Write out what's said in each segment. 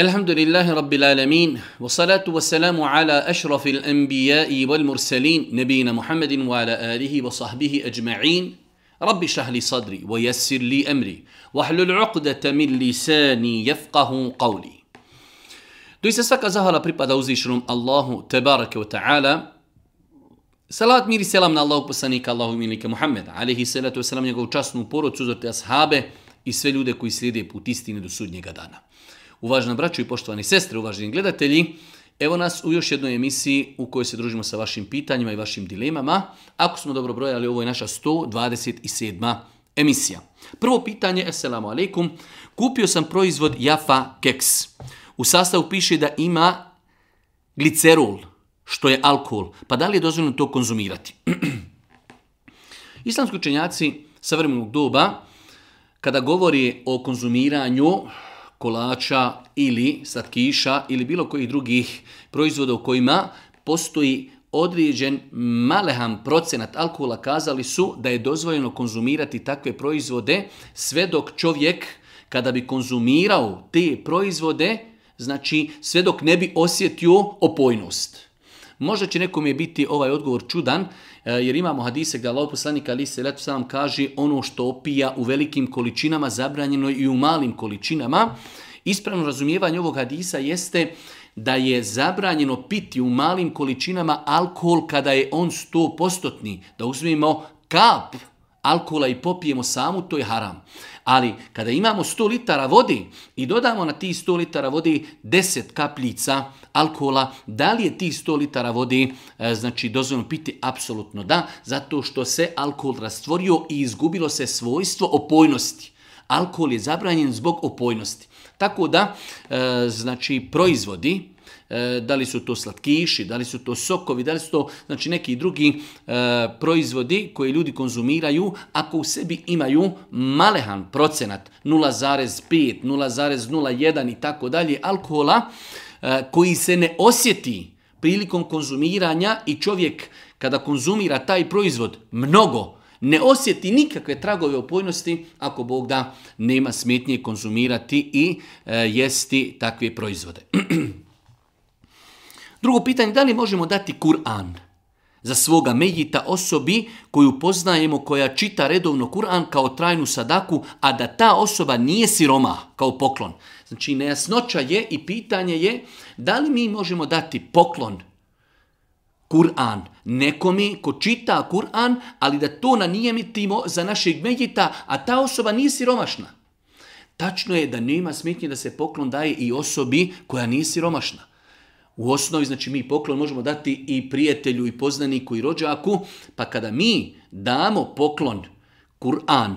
Alhamdulillahi rabbil alamin wa salatu wa salamu ala ashrafil anbijai wal mursalin nabijina muhammadin wa ala alihi wa sahbihi ajma'in Rabbi shahli sadri wa yassirli emri wa ahlul uqdata min lisani yafqahun qawli 21. zahala pripada uz Allahu tebara ke wa ta'ala Salat miri selam na Allahu pasanika Allahu imenike Muhammada alihi salatu wa salam njega učasnu porod ashabe i sve ljude koji slijede putistine do sudnjega dana Uvažena braću i poštovani sestre, uvaženi gledatelji, evo nas u još jednoj emisiji u kojoj se družimo sa vašim pitanjima i vašim dilemama. Ako smo dobro brojali, ovo je naša 127. emisija. Prvo pitanje, assalamu alaikum, kupio sam proizvod Jafa Keks. U sastavu piše da ima glicerol, što je alkohol, pa da li je dozvoljeno to konzumirati? Islamski učenjaci savremenog doba, kada govori o konzumiranju kolača ili slatkiša ili bilo kojih drugih proizvoda u kojima postoji određen malehan procenat alkohola kazali su da je dozvoljeno konzumirati takve proizvode sve dok čovjek kada bi konzumirao te proizvode, znači sve dok ne bi osjetio opojnost. Možda će nekom je biti ovaj odgovor čudan, e, jer imamo hadise gdje Allah poslanika ali se letu sam kaže ono što opija u velikim količinama zabranjeno i u malim količinama. Ispravno razumijevanje ovog hadisa jeste da je zabranjeno piti u malim količinama alkohol kada je on 100%, da uzmemo kap alkohola i popijemo samu, to je haram. Ali kada imamo 100 litara vodi i dodamo na ti 100 litara vodi 10 kapljica alkohola, da li je ti 100 litara vode e, znači dozvoljeno piti? Apsolutno da, zato što se alkohol rastvorio i izgubilo se svojstvo opojnosti. Alkohol je zabranjen zbog opojnosti. Tako da, e, znači, proizvodi, e, da li su to slatkiši, da li su to sokovi, da li su to znači, neki drugi e, proizvodi koje ljudi konzumiraju, ako u sebi imaju malehan procenat 0,5, 0,01 i tako dalje alkohola, koji se ne osjeti prilikom konzumiranja i čovjek kada konzumira taj proizvod mnogo, ne osjeti nikakve tragove opojnosti ako Bog da nema smetnje konzumirati i e, jesti takve proizvode. Drugo pitanje, da li možemo dati Kur'an za svoga mejita osobi koju poznajemo koja čita redovno Kur'an kao trajnu sadaku, a da ta osoba nije siroma kao poklon. Znači nejasnoća je i pitanje je da li mi možemo dati poklon Kur'an. Nekomi ko čita Kur'an, ali da to nanijemitimo za našeg medjita, a ta osoba nije siromašna. Tačno je da nema smetnje da se poklon daje i osobi koja nije siromašna. U osnovi, znači mi poklon možemo dati i prijatelju, i poznaniku, i rođaku, pa kada mi damo poklon, Kur'an,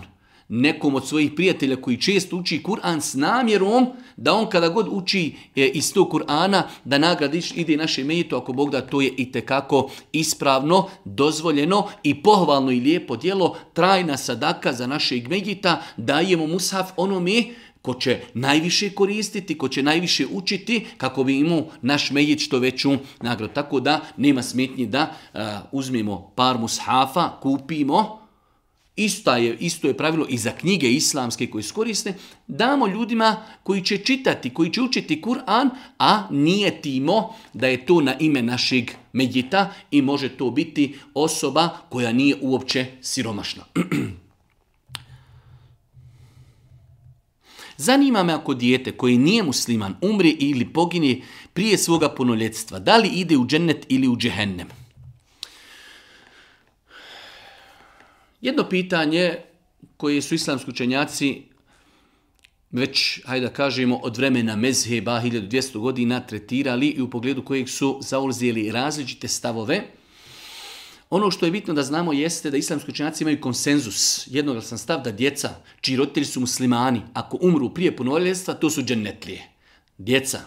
nekom od svojih prijatelja koji često uči Kur'an s namjerom da on kada god uči e, iz tog Kur'ana, da nagradiš ide naše metu, ako Bog da to je i tekako ispravno, dozvoljeno i pohvalno i lijepo djelo, trajna sadaka za našeg medjita, dajemo mushaf onome ko će najviše koristiti, ko će najviše učiti, kako bi imao naš mejit što veću nagradu. Tako da nema smetnji da e, uzmimo uzmemo par mushafa, kupimo, Ista je, isto je pravilo i za knjige islamske koje iskoriste, damo ljudima koji će čitati, koji će učiti Kur'an, a nije timo da je to na ime našeg medjita i može to biti osoba koja nije uopće siromašna. Zanima me ako dijete koji nije musliman umri ili pogini prije svoga punoljetstva, da li ide u džennet ili u džehennem? Jedno pitanje koje su islamski učenjaci već, hajde da kažemo, od vremena Mezheba 1200 godina tretirali i u pogledu kojeg su zauzeli različite stavove. Ono što je bitno da znamo jeste da islamski učenjaci imaju konsenzus, jednoglasan stav da djeca, čiji roditelji su muslimani, ako umru prije punoljestva, to su džennetlije. Djeca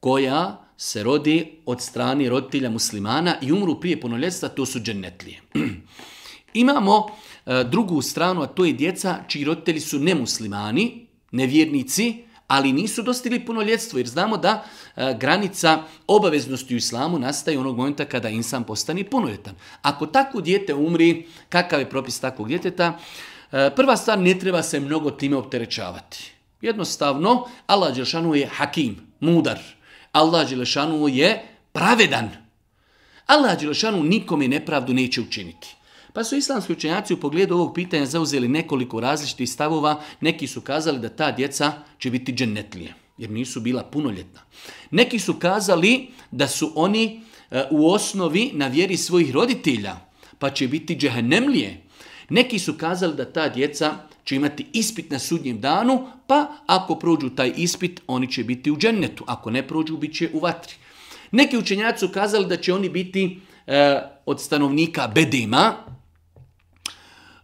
koja se rodi od strane roditelja muslimana i umru prije punoljestva, to su džennetlije. Imamo e, drugu stranu, a to je djeca čiji roditelji su nemuslimani, nevjernici, ali nisu dostigli punoljetstvo jer znamo da e, granica obaveznosti u islamu nastaje onog momenta kada insan postane punoljetan. Ako tako dijete umri, kakav je propis takvog djeteta? E, prva stvar, ne treba se mnogo time opterećavati. Jednostavno, Allah Đelšanu je hakim, mudar. Allah Đelšanu je pravedan. Allah Đelšanu nikome nepravdu neće učiniti. Pa su islamski učenjaci u pogledu ovog pitanja zauzeli nekoliko različitih stavova. Neki su kazali da ta djeca će biti dženetlije, jer nisu bila punoljetna. Neki su kazali da su oni e, u osnovi na vjeri svojih roditelja, pa će biti džehenemlije. Neki su kazali da ta djeca će imati ispit na sudnjem danu, pa ako prođu taj ispit, oni će biti u džennetu. Ako ne prođu, bit će u vatri. Neki učenjaci su kazali da će oni biti e, od stanovnika Bedema,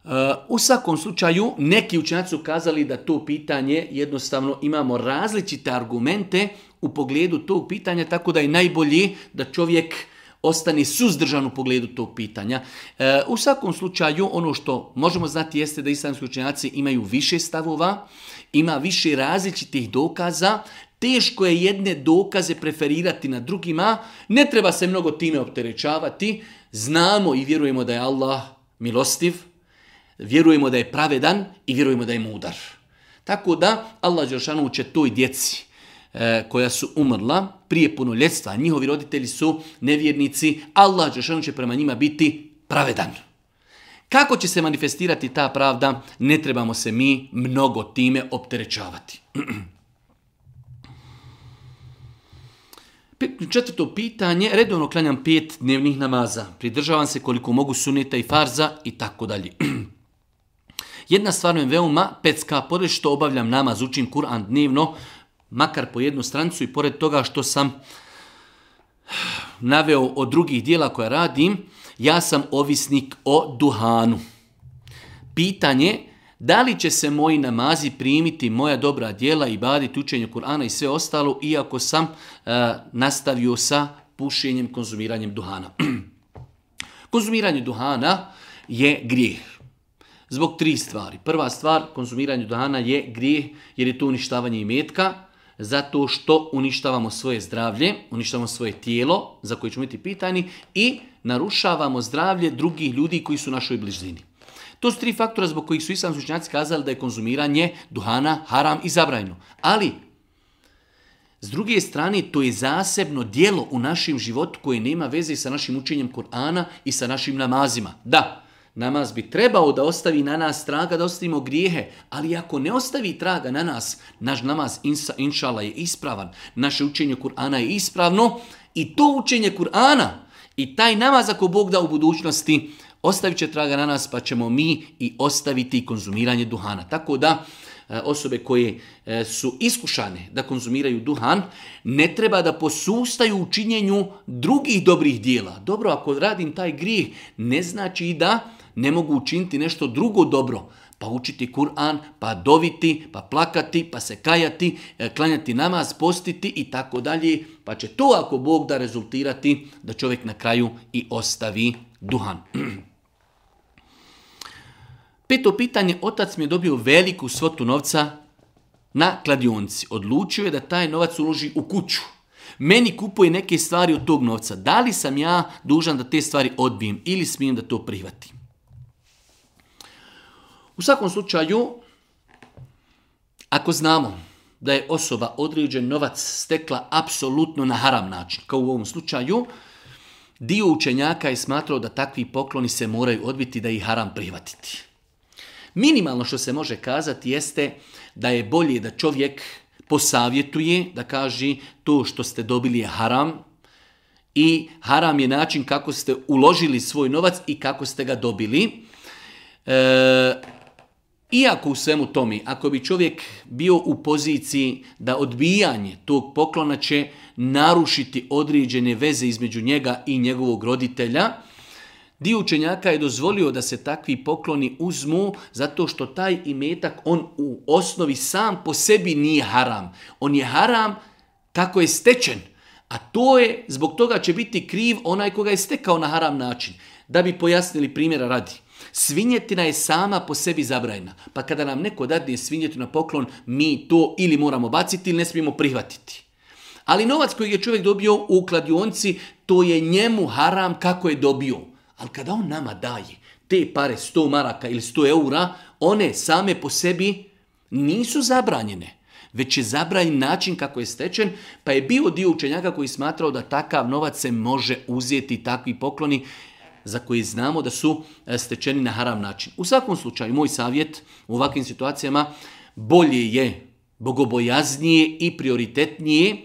Eh, u svakom slučaju, neki učenjaci su kazali da to pitanje jednostavno imamo različite argumente u pogledu tog pitanja, tako da je najbolje da čovjek ostane suzdržan u pogledu tog pitanja. Eh, u svakom slučaju, ono što možemo znati jeste da islamski učenjaci imaju više stavova, ima više različitih dokaza, teško je jedne dokaze preferirati na drugima, ne treba se mnogo time opterećavati, znamo i vjerujemo da je Allah milostiv, vjerujemo da je pravedan i vjerujemo da je mudar. Tako da Allah Đeršanu će toj djeci e, koja su umrla prije punoljetstva, a njihovi roditelji su nevjernici, Allah Đeršanu će prema njima biti pravedan. Kako će se manifestirati ta pravda, ne trebamo se mi mnogo time opterećavati. Četvrto pitanje, redovno klanjam pet dnevnih namaza. Pridržavam se koliko mogu suneta i farza i tako dalje. Jedna stvar je veoma pecka, pored što obavljam namaz, učim Kur'an dnevno, makar po jednu strancu i pored toga što sam naveo od drugih dijela koja radim, ja sam ovisnik o duhanu. Pitanje da li će se moji namazi primiti moja dobra dijela i baditi učenje Kur'ana i sve ostalo, iako sam e, nastavio sa pušenjem, konzumiranjem duhana. Konzumiranje duhana je grijeh. Zbog tri stvari. Prva stvar, konzumiranje duhana je grijeh jer je to uništavanje imetka, zato što uništavamo svoje zdravlje, uništavamo svoje tijelo, za koje ćemo biti pitani, i narušavamo zdravlje drugih ljudi koji su u našoj bližini. To su tri faktora zbog kojih su islam učenjaci kazali da je konzumiranje duhana haram i zabrajno. Ali, s druge strane, to je zasebno dijelo u našem životu koje nema veze sa našim učenjem Korana i sa našim namazima. Da, Namaz bi trebao da ostavi na nas traga, da ostavimo grijehe, ali ako ne ostavi traga na nas, naš namaz insa, inšala je ispravan, naše učenje Kur'ana je ispravno i to učenje Kur'ana i taj namaz ako Bog da u budućnosti, ostavit će traga na nas pa ćemo mi i ostaviti konzumiranje duhana. Tako da e, osobe koje e, su iskušane da konzumiraju duhan, ne treba da posustaju u činjenju drugih dobrih dijela. Dobro, ako radim taj grijeh, ne znači da ne mogu učiniti nešto drugo dobro, pa učiti Kur'an, pa doviti, pa plakati, pa se kajati, e, klanjati namaz, postiti i tako dalje, pa će to ako Bog da rezultirati da čovjek na kraju i ostavi duhan. Peto pitanje, otac mi je dobio veliku svotu novca na kladionci. Odlučio je da taj novac uloži u kuću. Meni kupuje neke stvari od tog novca. Da li sam ja dužan da te stvari odbijem ili smijem da to prihvatim? U svakom slučaju, ako znamo da je osoba određen novac stekla apsolutno na haram način, kao u ovom slučaju, dio učenjaka je smatrao da takvi pokloni se moraju odbiti, da ih haram prihvatiti. Minimalno što se može kazati jeste da je bolje da čovjek posavjetuje, da kaže to što ste dobili je haram i haram je način kako ste uložili svoj novac i kako ste ga dobili. E, iako u svemu tome, ako bi čovjek bio u poziciji da odbijanje tog poklona će narušiti određene veze između njega i njegovog roditelja, dio učenjaka je dozvolio da se takvi pokloni uzmu zato što taj imetak on u osnovi sam po sebi nije haram. On je haram kako je stečen. A to je, zbog toga će biti kriv onaj koga je stekao na haram način. Da bi pojasnili primjera radi. Svinjetina je sama po sebi zabrajna. Pa kada nam neko dadne svinjetinu na poklon, mi to ili moramo baciti ili ne smijemo prihvatiti. Ali novac koji je čovjek dobio u kladionci, to je njemu haram kako je dobio. Ali kada on nama daje te pare 100 maraka ili 100 eura, one same po sebi nisu zabranjene već je zabranjen način kako je stečen, pa je bio dio učenjaka koji smatrao da takav novac se može uzeti takvi pokloni za koji znamo da su e, stečeni na haram način. U svakom slučaju, moj savjet u ovakvim situacijama bolje je, bogobojaznije i prioritetnije,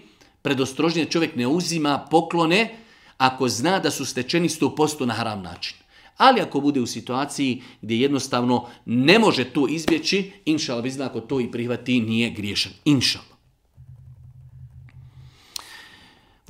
predostrožnije čovjek ne uzima poklone ako zna da su stečeni 100% na haram način. Ali ako bude u situaciji gdje jednostavno ne može to izbjeći, inšal bi ako to i prihvati nije griješan. Inšal.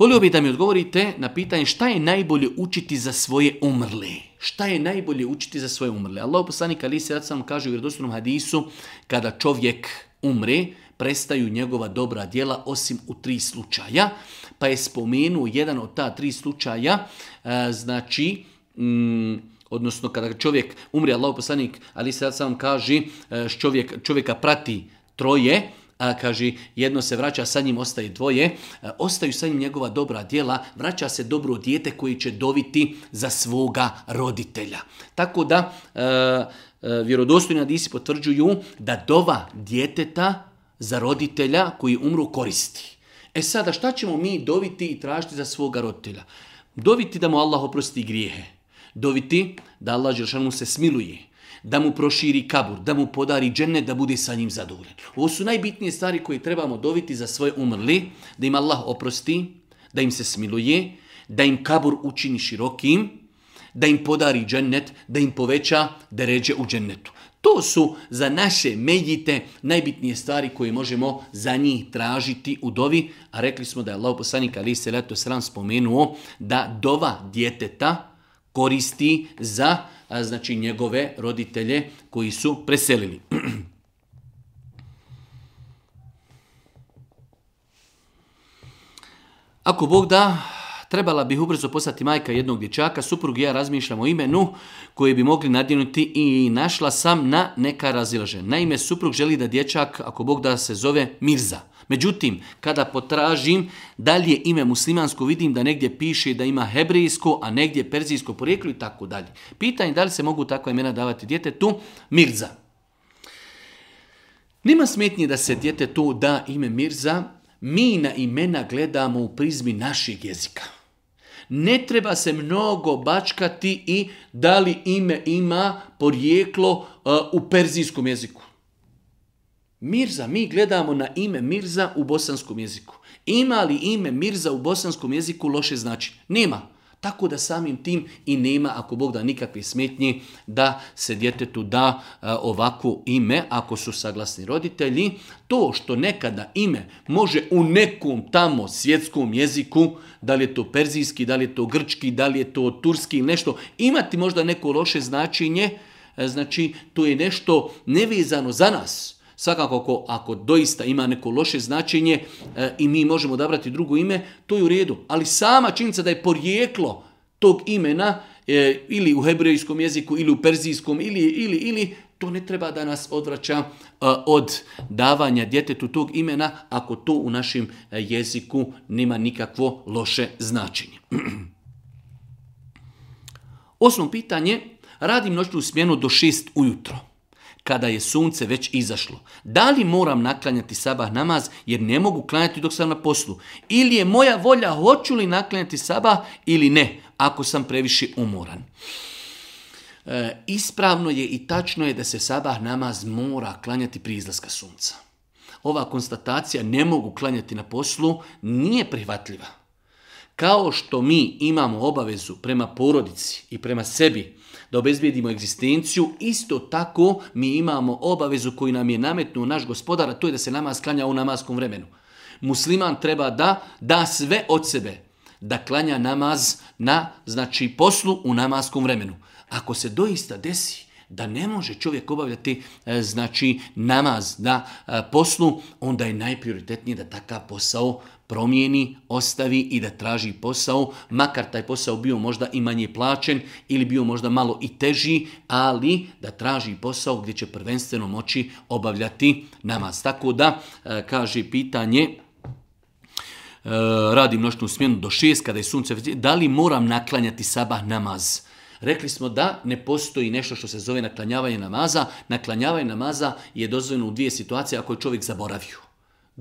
Volio bih da mi odgovorite na pitanje šta je najbolje učiti za svoje umrle. Šta je najbolje učiti za svoje umrle? Allah poslanik ali se sam kaže u vjerodostojnom hadisu kada čovjek umre prestaju njegova dobra djela osim u tri slučaja. Pa je spomenuo jedan od ta tri slučaja, e, znači mm, odnosno kada čovjek umre, Allah poslanik ali se sam kaže e, čovjek, čovjeka prati troje, a kaže jedno se vraća, sa njim ostaje dvoje, e, ostaju sa njim njegova dobra djela, vraća se dobro dijete koji će doviti za svoga roditelja. Tako da e, e, vjerodostojni hadisi potvrđuju da dova djeteta za roditelja koji umru koristi. E sada šta ćemo mi doviti i tražiti za svoga roditelja? Doviti da mu Allah oprosti grijehe. Doviti da Allah se smiluje da mu proširi kabur, da mu podari džene, da bude sa njim zadovoljan. Ovo su najbitnije stvari koje trebamo dobiti za svoje umrli, da im Allah oprosti, da im se smiluje, da im kabur učini širokim, da im podari džennet, da im poveća ređe u džennetu. To su za naše medjite najbitnije stvari koje možemo za njih tražiti u dovi. A rekli smo da je Allah poslanik ali se leto sram spomenuo da dova djeteta koristi za znači njegove roditelje koji su preselili. Ako Bog da, trebala bih ubrzo postati majka jednog dječaka, suprug i ja razmišljamo o imenu koje bi mogli nadjenuti i našla sam na neka razilaže. Naime, suprug želi da dječak, ako Bog da, se zove Mirza. Međutim, kada potražim da li je ime muslimansko, vidim da negdje piše da ima hebrejsko, a negdje perzijsko porijeklo i tako dalje. Pitanje da li se mogu takva imena davati djetetu? Mirza. Nema smetnje da se djetetu da ime Mirza, mi na imena gledamo u prizmi našeg jezika. Ne treba se mnogo bačkati i da li ime ima porijeklo uh, u perzijskom jeziku. Mirza, mi gledamo na ime Mirza u bosanskom jeziku. Ima li ime Mirza u bosanskom jeziku loše znači? Nema. Tako da samim tim i nema, ako Bog da nikakve smetnje, da se djetetu da e, ovako ime, ako su saglasni roditelji. To što nekada ime može u nekom tamo svjetskom jeziku, da li je to perzijski, da li je to grčki, da li je to turski, ili nešto, imati možda neko loše značenje, e, znači to je nešto nevezano za nas Svakako ako, ako doista ima neko loše značenje e, i mi možemo odabrati drugo ime, to je u redu. Ali sama činjenica da je porijeklo tog imena e, ili u hebrejskom jeziku ili u perzijskom ili, ili, ili, to ne treba da nas odvraća e, od davanja djetetu tog imena ako to u našem jeziku nema nikakvo loše značenje. Osnovno pitanje, radim noćnu smjenu do šest ujutro kada je sunce već izašlo. Da li moram naklanjati sabah namaz jer ne mogu klanjati dok sam na poslu? Ili je moja volja hoću li naklanjati sabah ili ne ako sam previše umoran? E, ispravno je i tačno je da se sabah namaz mora klanjati pri izlaska sunca. Ova konstatacija ne mogu klanjati na poslu nije prihvatljiva. Kao što mi imamo obavezu prema porodici i prema sebi da obezbijedimo egzistenciju, isto tako mi imamo obavezu koju nam je nametnuo naš gospodar, a to je da se namaz klanja u namaskom vremenu. Musliman treba da da sve od sebe, da klanja namaz na znači poslu u namaskom vremenu. Ako se doista desi da ne može čovjek obavljati e, znači namaz na e, poslu, onda je najprioritetnije da takav posao promijeni, ostavi i da traži posao, makar taj posao bio možda i manje plaćen ili bio možda malo i teži, ali da traži posao gdje će prvenstveno moći obavljati namaz. Tako da, e, kaže pitanje, e, radim noćnu smjenu do šest kada je sunce, da li moram naklanjati sabah namaz? Rekli smo da ne postoji nešto što se zove naklanjavanje namaza. Naklanjavanje namaza je dozvoljeno u dvije situacije ako je čovjek zaboravio.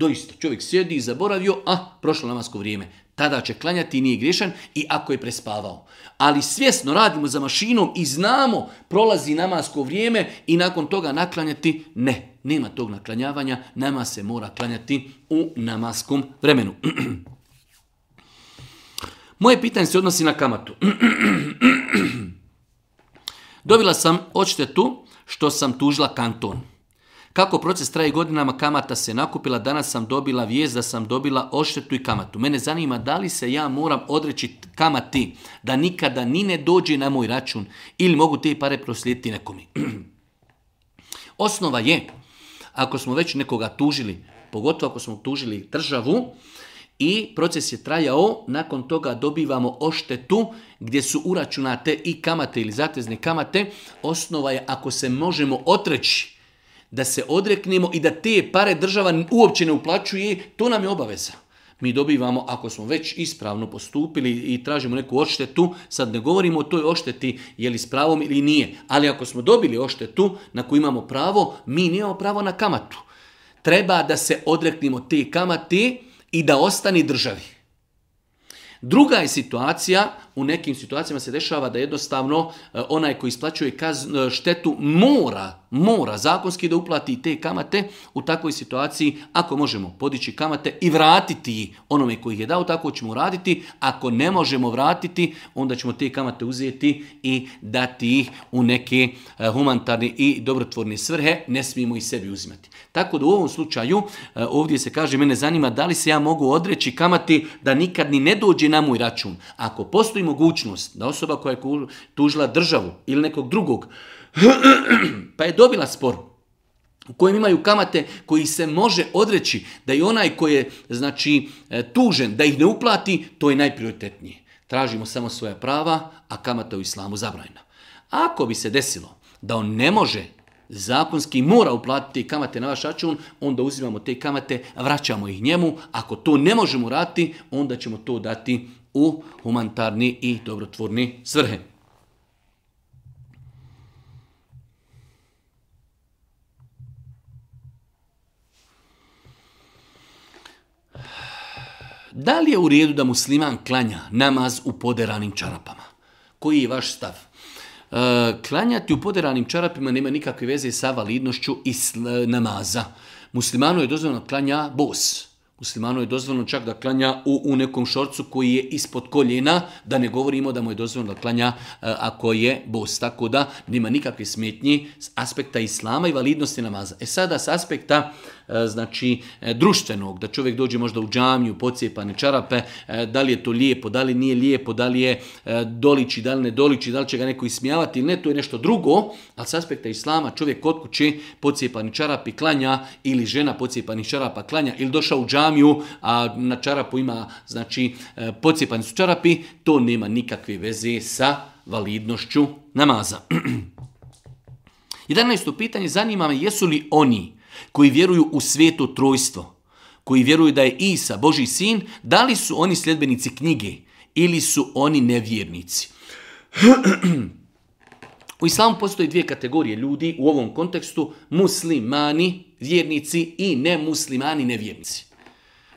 Doista, čovjek sjedi i zaboravio, a prošlo namasko vrijeme. Tada će klanjati i nije griješan i ako je prespavao. Ali svjesno radimo za mašinom i znamo prolazi namasko vrijeme i nakon toga naklanjati ne. Nema tog naklanjavanja, nama se mora klanjati u namaskom vremenu. Moje pitanje se odnosi na kamatu. Dobila sam odštetu što sam tužila kanton. Kako proces traje godinama, kamata se nakupila, danas sam dobila vijest da sam dobila odštetu i kamatu. Mene zanima da li se ja moram odreći kamati da nikada ni ne dođe na moj račun ili mogu te pare proslijediti nekomi. Osnova je, ako smo već nekoga tužili, pogotovo ako smo tužili državu, i proces je trajao, nakon toga dobivamo oštetu gdje su uračunate i kamate ili zatezne kamate. Osnova je ako se možemo otreći da se odreknemo i da te pare država uopće ne uplaćuje, to nam je obaveza. Mi dobivamo, ako smo već ispravno postupili i tražimo neku odštetu, sad ne govorimo o toj odšteti je li s pravom ili nije, ali ako smo dobili odštetu na koju imamo pravo, mi nemamo pravo na kamatu. Treba da se odreknemo te kamate i da ostani državi. Druga je situacija u nekim situacijama se dešava da jednostavno e, onaj koji isplaćuje e, štetu mora, mora zakonski da uplati te kamate u takvoj situaciji. Ako možemo podići kamate i vratiti onome koji je dao, tako ćemo raditi. Ako ne možemo vratiti, onda ćemo te kamate uzeti i dati ih u neke e, humanitarne i dobrotvorne svrhe. Ne smijemo ih sebi uzimati. Tako da u ovom slučaju, ovdje se kaže, mene zanima da li se ja mogu odreći kamati da nikad ni ne dođe na moj račun. Ako postoji mogućnost da osoba koja je tužila državu ili nekog drugog, pa je dobila spor, u kojem imaju kamate koji se može odreći da i onaj koji je znači, e, tužen da ih ne uplati, to je najprioritetnije. Tražimo samo svoja prava, a kamata u islamu zabrajna. Ako bi se desilo da on ne može zakonski mora uplatiti kamate na vaš račun, onda uzimamo te kamate, vraćamo ih njemu. Ako to ne možemo rati, onda ćemo to dati u humanitarni i dobrotvorni svrhe. Da li je u redu da musliman klanja namaz u poderanim čarapama? Koji je vaš stav? E, klanjati u poderanim čarapima nema nikakve veze sa validnošću i namaza. Muslimanu je dozvoljeno klanja bos. Muslimanu je dozvoljeno čak da klanja u, u nekom šorcu koji je ispod koljena, da ne govorimo da mu je dozvoljeno da klanja e, ako je bos. Tako da nema nikakve smetnji s aspekta islama i validnosti namaza. E sada s aspekta E, znači e, društvenog, da čovjek dođe možda u džamiju, pocijepane čarape, e, da li je to lijepo, da li nije lijepo, da li je doliči, da li ne doliči, da li će ga neko ismijavati ili ne, to je nešto drugo, ali s aspekta islama čovjek kod kuće pocijepani čarapi klanja ili žena pocijepanih čarapa klanja ili došao u džamiju, a na čarapu ima, znači, pocijepani su čarapi, to nema nikakve veze sa validnošću namaza. 11. pitanje zanima me jesu li oni koji vjeruju u sveto trojstvo, koji vjeruju da je Isa, Boži sin, da li su oni sljedbenici knjige ili su oni nevjernici? U islamu postoji dvije kategorije ljudi u ovom kontekstu, muslimani, vjernici i nemuslimani, nevjernici.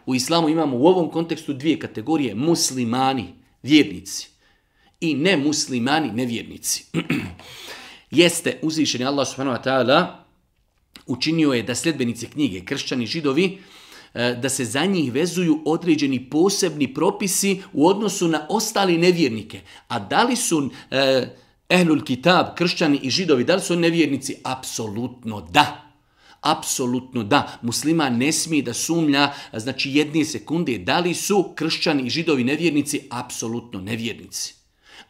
U islamu imamo u ovom kontekstu dvije kategorije, muslimani, vjernici i nemuslimani, nevjernici. Jeste uzvišeni Allah subhanahu wa ta'ala učinio je da sljedbenice knjige, kršćani, židovi, e, da se za njih vezuju određeni posebni propisi u odnosu na ostali nevjernike. A da li su e, Ehlul Kitab, kršćani i židovi, da li su nevjernici? Apsolutno da. Apsolutno da. Muslima ne smije da sumlja znači jedne sekunde. Da li su kršćani i židovi nevjernici? Apsolutno nevjernici.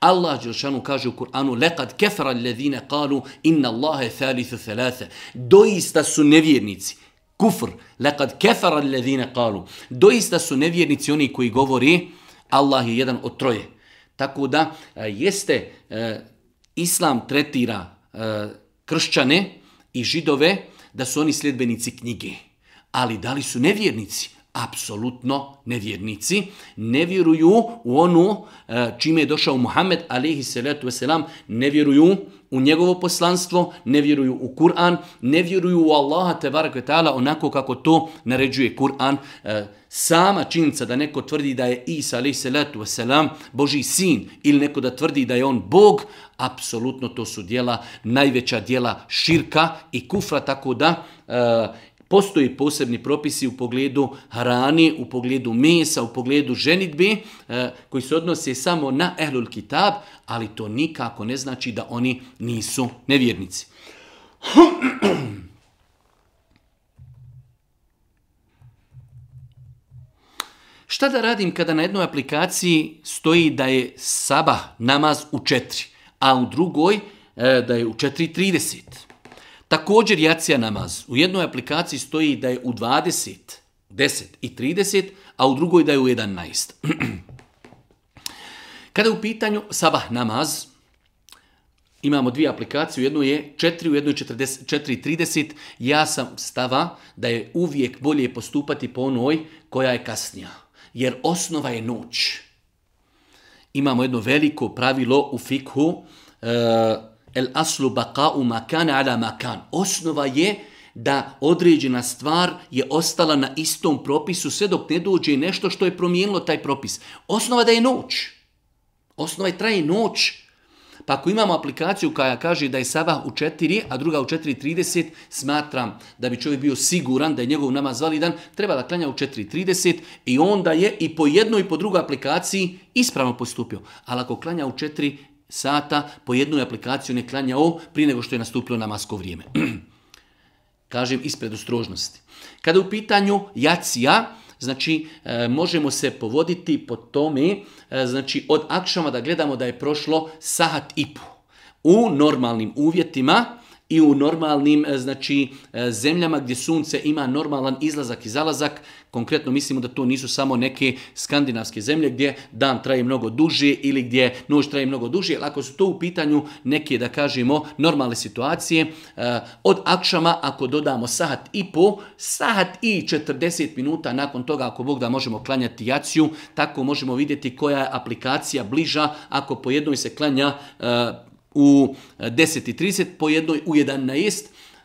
Allah Đelšanu kaže u Kur'anu Lekad kefara ledine kalu inna Allahe thalithu thalatha. Doista su nevjernici. Kufr. Lekad kefara ledine kalu. Doista su nevjernici oni koji govori Allah je jedan od troje. Tako da e, jeste e, Islam tretira e, kršćane i židove da su oni sljedbenici knjige. Ali da li su nevjernici? apsolutno nevjernici, ne vjeruju u onu e, čime je došao Muhammed alihi salatu wasalam, ne vjeruju u njegovo poslanstvo, ne vjeruju u Kur'an, ne vjeruju u Allaha tebarek ta'ala onako kako to naređuje Kur'an. E, sama činjenica da neko tvrdi da je Isa alihi salatu selam, Boži sin ili neko da tvrdi da je on Bog, apsolutno to su dijela, najveća dijela širka i kufra, tako da e, Postoji posebni propisi u pogledu hrani, u pogledu mesa, u pogledu ženitbe, eh, koji se odnose samo na Ehlul Kitab, ali to nikako ne znači da oni nisu nevjernici. Šta da radim kada na jednoj aplikaciji stoji da je sabah namaz u četiri, a u drugoj eh, da je u četiri trideset. Također jacija namaz. U jednoj aplikaciji stoji da je u 20, 10 i 30, a u drugoj da je u 11. Kada je u pitanju sabah namaz, imamo dvije aplikacije, u jednoj je 4, u jednoj 30. Ja sam stava da je uvijek bolje postupati po onoj koja je kasnija. Jer osnova je noć. Imamo jedno veliko pravilo u fikhu, e, el aslu u makane ala makan. Osnova je da određena stvar je ostala na istom propisu sve dok ne dođe nešto što je promijenilo taj propis. Osnova da je noć. Osnova je traje noć. Pa ako imamo aplikaciju koja kaže da je sabah u 4, a druga u 4.30, smatram da bi čovjek bio siguran da je njegov namaz validan, treba da klanja u 4.30 i onda je i po jednoj i po drugoj aplikaciji ispravno postupio. Ali ako klanja u četiri sata po jednu aplikaciju ne klanjao prije nego što je nastupilo namasko vrijeme. Kažem ispred ostrožnosti. Kada u pitanju jacija, Znači, e, možemo se povoditi po tome, e, znači od akšama da gledamo da je prošlo sahat i po. U normalnim uvjetima i u normalnim, e, znači, zemljama gdje sunce ima normalan izlazak i zalazak, Konkretno mislimo da to nisu samo neke skandinavske zemlje gdje dan traje mnogo duže ili gdje noć traje mnogo duže, ali ako su to u pitanju neke, da kažemo, normalne situacije, e, od akšama ako dodamo sahat i po, sahat i 40 minuta nakon toga ako Bog da možemo klanjati jaciju, tako možemo vidjeti koja je aplikacija bliža ako po jednoj se klanja e, u 10.30, po jednoj u 11.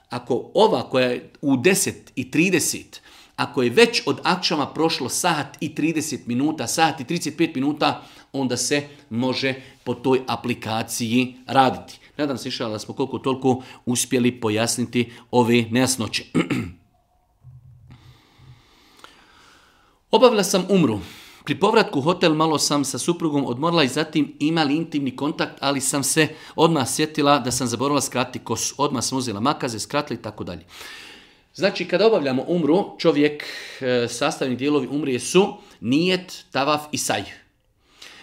Ako ova koja je u 10.30 ako je već od akšama prošlo sat i 30 minuta, sat i 35 minuta, onda se može po toj aplikaciji raditi. Nadam se išala da smo koliko toliko uspjeli pojasniti ove nejasnoće. Obavila sam umru. Pri povratku hotel malo sam sa suprugom odmorila i zatim imali intimni kontakt, ali sam se odmah sjetila da sam zaboravila skratiti kosu. Odmah sam uzela makaze, skratila i tako dalje. Znači, kada obavljamo umru, čovjek, e, sastavni dijelovi umrije su nijet, tavaf i saj.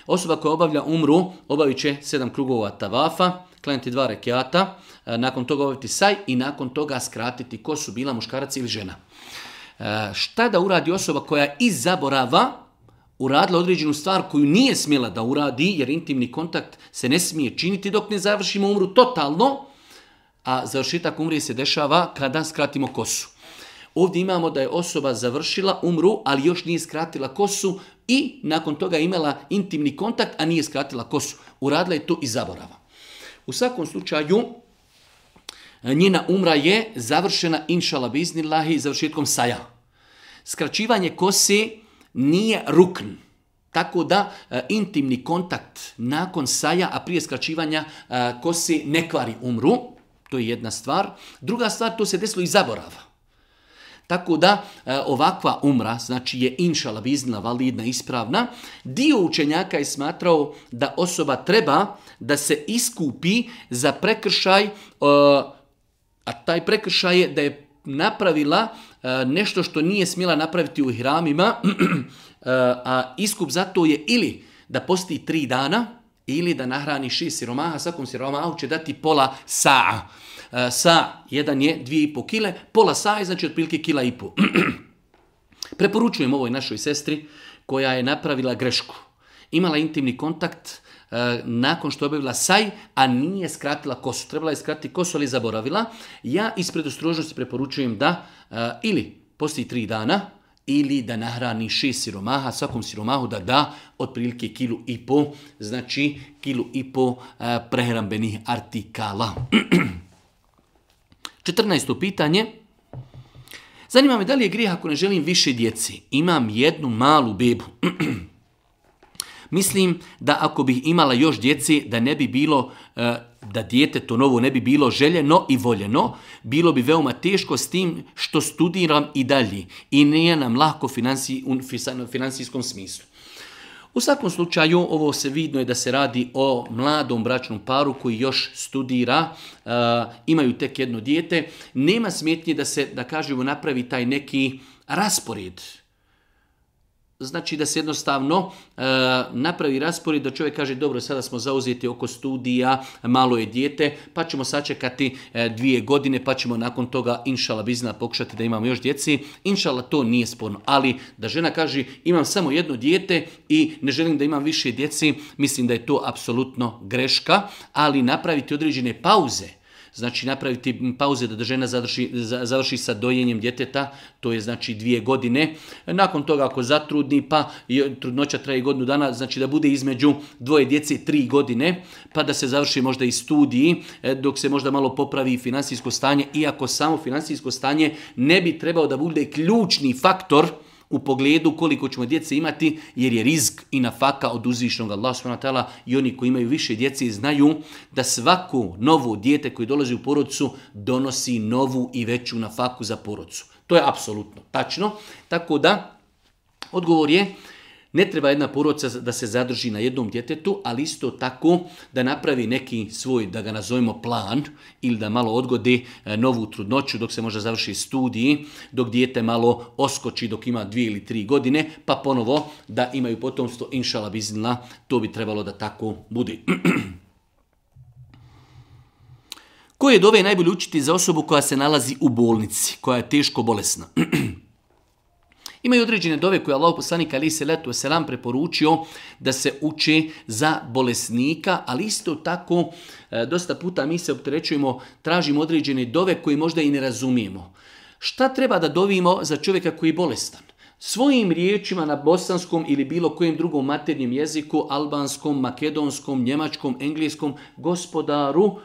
Osoba koja obavlja umru, obavit će sedam krugova tavafa, klanjati dva rekiata, e, nakon toga obaviti saj i nakon toga skratiti ko su bila muškarac ili žena. E, šta da uradi osoba koja izaborava zaborava uradila određenu stvar koju nije smjela da uradi, jer intimni kontakt se ne smije činiti dok ne završimo umru totalno, a završetak umrije se dešava kada skratimo kosu. Ovdje imamo da je osoba završila umru, ali još nije skratila kosu i nakon toga imala intimni kontakt, a nije skratila kosu. Uradila je to i zaborava. U svakom slučaju, njena umra je završena, inšala biznillahi, završetkom saja. Skraćivanje kose nije rukn. Tako da e, intimni kontakt nakon saja, a prije skraćivanja e, kose ne kvari umru to je jedna stvar. Druga stvar, to se desilo i zaborava. Tako da e, ovakva umra, znači je inšala vizna validna, ispravna, dio učenjaka je smatrao da osoba treba da se iskupi za prekršaj, e, a taj prekršaj je da je napravila e, nešto što nije smjela napraviti u hramima, a iskup za to je ili da posti tri dana, ili da nahrani ši siromaha, svakom siromahu će dati pola saa. E, sa, jedan je dvije i po kile, pola sa je znači otprilike kila i po. Preporučujem ovoj našoj sestri koja je napravila grešku. Imala intimni kontakt e, nakon što je obavila saj, a nije skratila kosu. Trebala je skratiti kosu, ali zaboravila. Ja ispred ostrožnosti preporučujem da e, ili poslije tri dana, ili da nahrani šest siromaha, svakom siromahu da da otprilike kilu i po, znači kilu i po e, prehrambenih artikala. 14. pitanje. Zanima me da li je grijeh ako ne želim više djeci. Imam jednu malu bebu. Mislim da ako bih imala još djeci, da ne bi bilo, e, da dijete to novo ne bi bilo željeno i voljeno, bilo bi veoma teško s tim što studiram i dalje i nije nam lako u financijskom smislu. U svakom slučaju, ovo se vidno je da se radi o mladom bračnom paru koji još studira, e, imaju tek jedno dijete. Nema smetnje da se, da kažemo, napravi taj neki raspored Znači da se jednostavno e, napravi raspored da čovjek kaže dobro sada smo zauzeti oko studija, malo je dijete, pa ćemo sačekati e, dvije godine, pa ćemo nakon toga inšala bizna pokušati da imamo još djeci. Inšala to nije sporno, ali da žena kaže imam samo jedno dijete i ne želim da imam više djeci, mislim da je to apsolutno greška, ali napraviti određene pauze znači napraviti pauze da žena završi sa dojenjem djeteta, to je znači dvije godine. Nakon toga ako zatrudni, pa trudnoća traje godinu dana, znači da bude između dvoje djece tri godine, pa da se završi možda i studiji, e, dok se možda malo popravi i financijsko stanje, iako samo financijsko stanje ne bi trebao da bude ključni faktor u pogledu koliko ćemo djece imati, jer je rizik i nafaka od uzvišnog Allah subhanahu i oni koji imaju više djece znaju da svako novo dijete koji dolazi u porodcu donosi novu i veću nafaku za porodcu. To je apsolutno tačno. Tako da, odgovor je ne treba jedna poroca da se zadrži na jednom djetetu, ali isto tako da napravi neki svoj, da ga nazovemo plan, ili da malo odgodi e, novu trudnoću dok se možda završi studiji, dok dijete malo oskoči dok ima dvije ili tri godine, pa ponovo da imaju potomstvo, inšala bizna. to bi trebalo da tako bude. Koje je dove najbolje učiti za osobu koja se nalazi u bolnici, koja je teško bolesna? Imaju određene dove koje Allah poslanik ali se letu selam preporučio da se uči za bolesnika, ali isto tako e, dosta puta mi se opterećujemo, tražimo određene dove koje možda i ne razumijemo. Šta treba da dovimo za čovjeka koji je bolestan? svojim riječima na bosanskom ili bilo kojem drugom maternjem jeziku, albanskom, makedonskom, njemačkom, engleskom, gospodaru,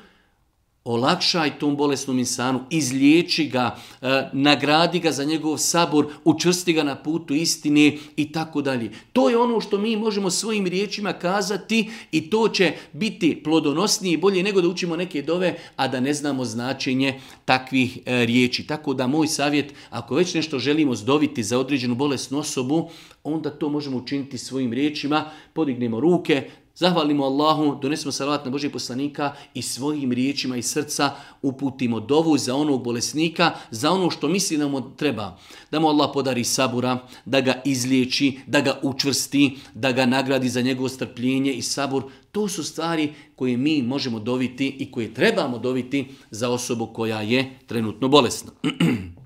Olakšaj tom bolesnom insanu, izliječi ga, e, nagradi ga za njegov sabor, učrsti ga na putu istine i tako dalje. To je ono što mi možemo svojim riječima kazati i to će biti plodonosnije i bolje nego da učimo neke dove, a da ne znamo značenje takvih e, riječi. Tako da moj savjet, ako već nešto želimo zdoviti za određenu bolesnu osobu, onda to možemo učiniti svojim riječima. Podignemo ruke, zahvalimo Allahu, donesemo salavat na Božeg poslanika i svojim riječima i srca uputimo dovu za onog bolesnika, za ono što misli da mu treba. Da mu Allah podari sabura, da ga izliječi, da ga učvrsti, da ga nagradi za njegovo strpljenje i sabur. To su stvari koje mi možemo dobiti i koje trebamo dobiti za osobu koja je trenutno bolesna.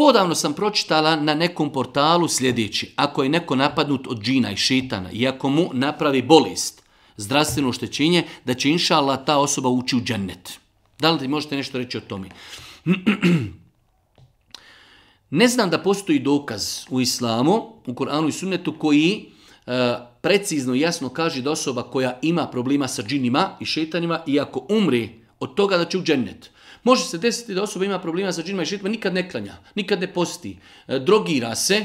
Podavno sam pročitala na nekom portalu sljedeći. Ako je neko napadnut od džina i šitana i ako mu napravi bolest, zdravstveno oštećenje, da će inšala ta osoba ući u džennet. Da li možete nešto reći o tome? Ne znam da postoji dokaz u islamu, u Koranu i sunnetu, koji e, precizno i jasno kaže da osoba koja ima problema sa džinima i šetanima, iako ako umri od toga da će u džennet. Može se desiti da osoba ima problema sa džinima i šetima, nikad ne klanja, nikad ne posti, e, drogira se,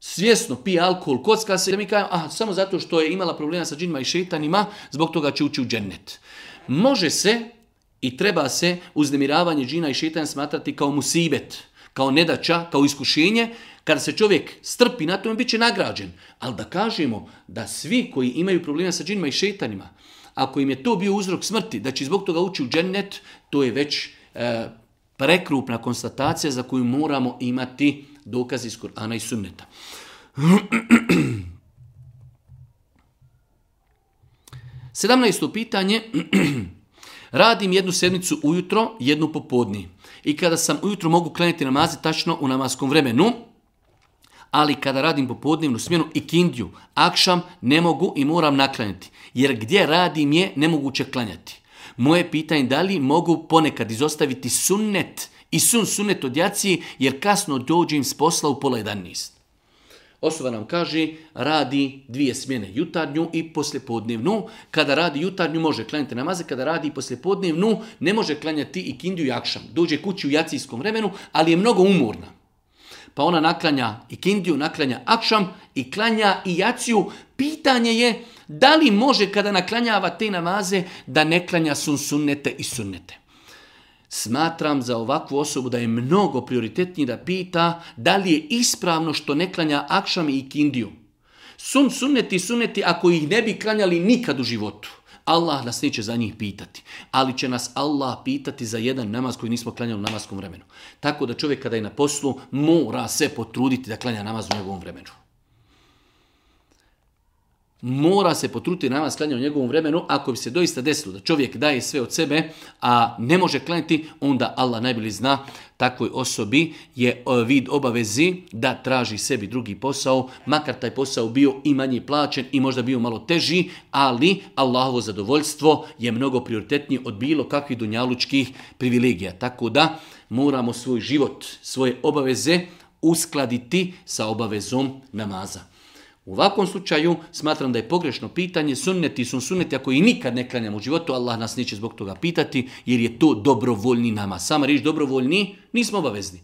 svjesno pije alkohol, kocka se, da mi kažemo, aha, samo zato što je imala problema sa džinima i šetanima, zbog toga će ući u džennet. Može se i treba se uznemiravanje džina i šetanja smatrati kao musibet, kao nedaća, kao iskušenje, kada se čovjek strpi na tome, bit će nagrađen. Ali da kažemo da svi koji imaju problema sa džinima i šetanima, ako im je to bio uzrok smrti, da će zbog toga ući u džennet, to je već e, prekrupna konstatacija za koju moramo imati dokaz iz Korana i sunneta. Sedamnaesto pitanje. Radim jednu sedmicu ujutro, jednu popodni. I kada sam ujutro mogu kleniti namaze tačno u namaskom vremenu, ali kada radim popodnevnu smjenu i kindju, akšam ne mogu i moram naklanjati, jer gdje radim je nemoguće klanjati. Moje pitanje da li mogu ponekad izostaviti sunnet i sun sunnet od jaci jer kasno dođem s posla u pola 11. Osoba nam kaže, radi dvije smjene, jutarnju i poslijepodnevnu. Kada radi jutarnju, može klanjati namaze, kada radi poslijepodnevnu, ne može klanjati i Kindju i akšam. Dođe kući u jacijskom vremenu, ali je mnogo umorna pa ona naklanja i kindiju, naklanja akšam i klanja i jaciju. Pitanje je da li može kada naklanjava te namaze da ne klanja sun sunnete i sunnete. Smatram za ovakvu osobu da je mnogo prioritetnije da pita da li je ispravno što ne klanja akšam i kindiju. Sun sunneti i sunneti ako ih ne bi klanjali nikad u životu. Allah nas neće za njih pitati, ali će nas Allah pitati za jedan namaz koji nismo klanjali u namaskom vremenu. Tako da čovjek kada je na poslu mora se potruditi da klanja namaz u njegovom vremenu mora se potruti na vas u njegovom vremenu, ako bi se doista desilo da čovjek daje sve od sebe, a ne može klanjati, onda Allah najbolji zna takvoj osobi je e, vid obavezi da traži sebi drugi posao, makar taj posao bio i manje plaćen i možda bio malo teži, ali Allahovo zadovoljstvo je mnogo prioritetnije od bilo kakvih dunjalučkih privilegija. Tako da moramo svoj život, svoje obaveze uskladiti sa obavezom namaza. U ovakvom slučaju smatram da je pogrešno pitanje sunneti su sunneti ako i nikad ne klanjamo u životu, Allah nas neće zbog toga pitati jer je to dobrovoljni nama. Sama riječ dobrovoljni nismo obavezni.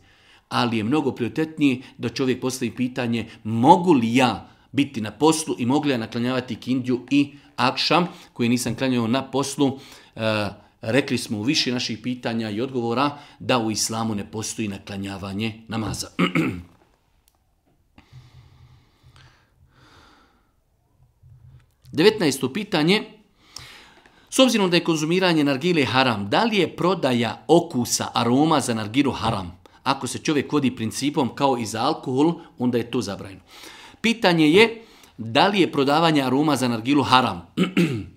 Ali je mnogo prioritetnije da čovjek postavi pitanje mogu li ja biti na poslu i li ja naklanjavati kindju i akšam koji nisam klanjao na poslu. E, rekli smo u više naših pitanja i odgovora da u islamu ne postoji naklanjavanje namaza. 19. pitanje. S obzirom da je konzumiranje nargile haram, da li je prodaja okusa aroma za nargiru haram? Ako se čovjek vodi principom kao i za alkohol, onda je to zabranjeno. Pitanje je da li je prodavanje aroma za nargilu haram?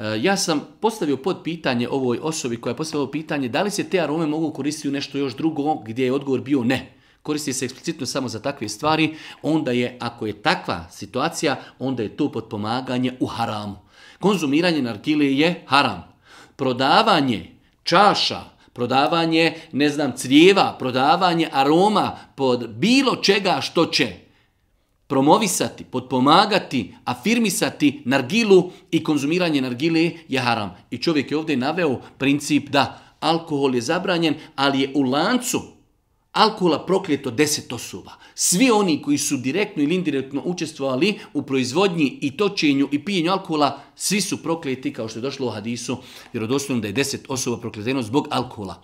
E, ja sam postavio pod pitanje ovoj osobi koja je postavila pitanje da li se te arome mogu koristiti u nešto još drugo gdje je odgovor bio ne koristi se eksplicitno samo za takve stvari, onda je, ako je takva situacija, onda je to potpomaganje u haramu. Konzumiranje nargile je haram. Prodavanje čaša, prodavanje, ne znam, crijeva, prodavanje aroma pod bilo čega što će promovisati, potpomagati, afirmisati nargilu i konzumiranje nargile je haram. I čovjek je ovdje naveo princip da alkohol je zabranjen, ali je u lancu Alkohola prokljeto deset osoba. Svi oni koji su direktno ili indirektno učestvovali u proizvodnji i točenju i pijenju alkohola, svi su prokljeti kao što je došlo u hadisu, vjerodostojno da je deset osoba prokljeteno zbog alkohola.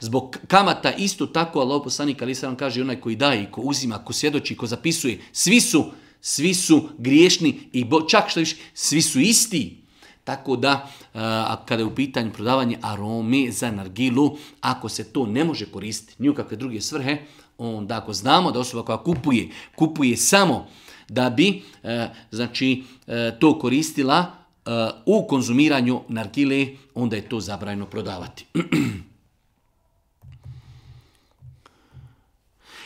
Zbog kamata isto tako, Allah poslanik ali kaže, onaj koji daje, ko uzima, ko svjedoči, ko zapisuje, svi su, svi su griješni i čak što više, svi su isti. Tako da, eh, kada je u pitanju prodavanje arome za nargilu, ako se to ne može koristiti, u kakve druge svrhe, onda ako znamo da osoba koja kupuje, kupuje samo da bi eh, znači, eh, to koristila u konzumiranju nargile, onda je to zabrajno prodavati.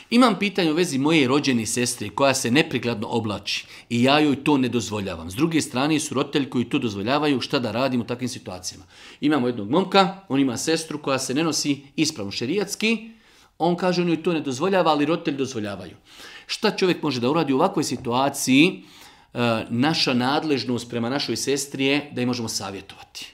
Imam pitanje u vezi moje rođene sestre koja se neprikladno oblači i ja joj to ne dozvoljavam. S druge strane su roditelji koji to dozvoljavaju šta da radim u takvim situacijama. Imamo jednog momka, on ima sestru koja se ne nosi ispravno šerijatski, on kaže on joj to ne dozvoljava, ali roditelji dozvoljavaju. Šta čovjek može da uradi u ovakvoj situaciji? E, naša nadležnost prema našoj sestri je da im možemo savjetovati.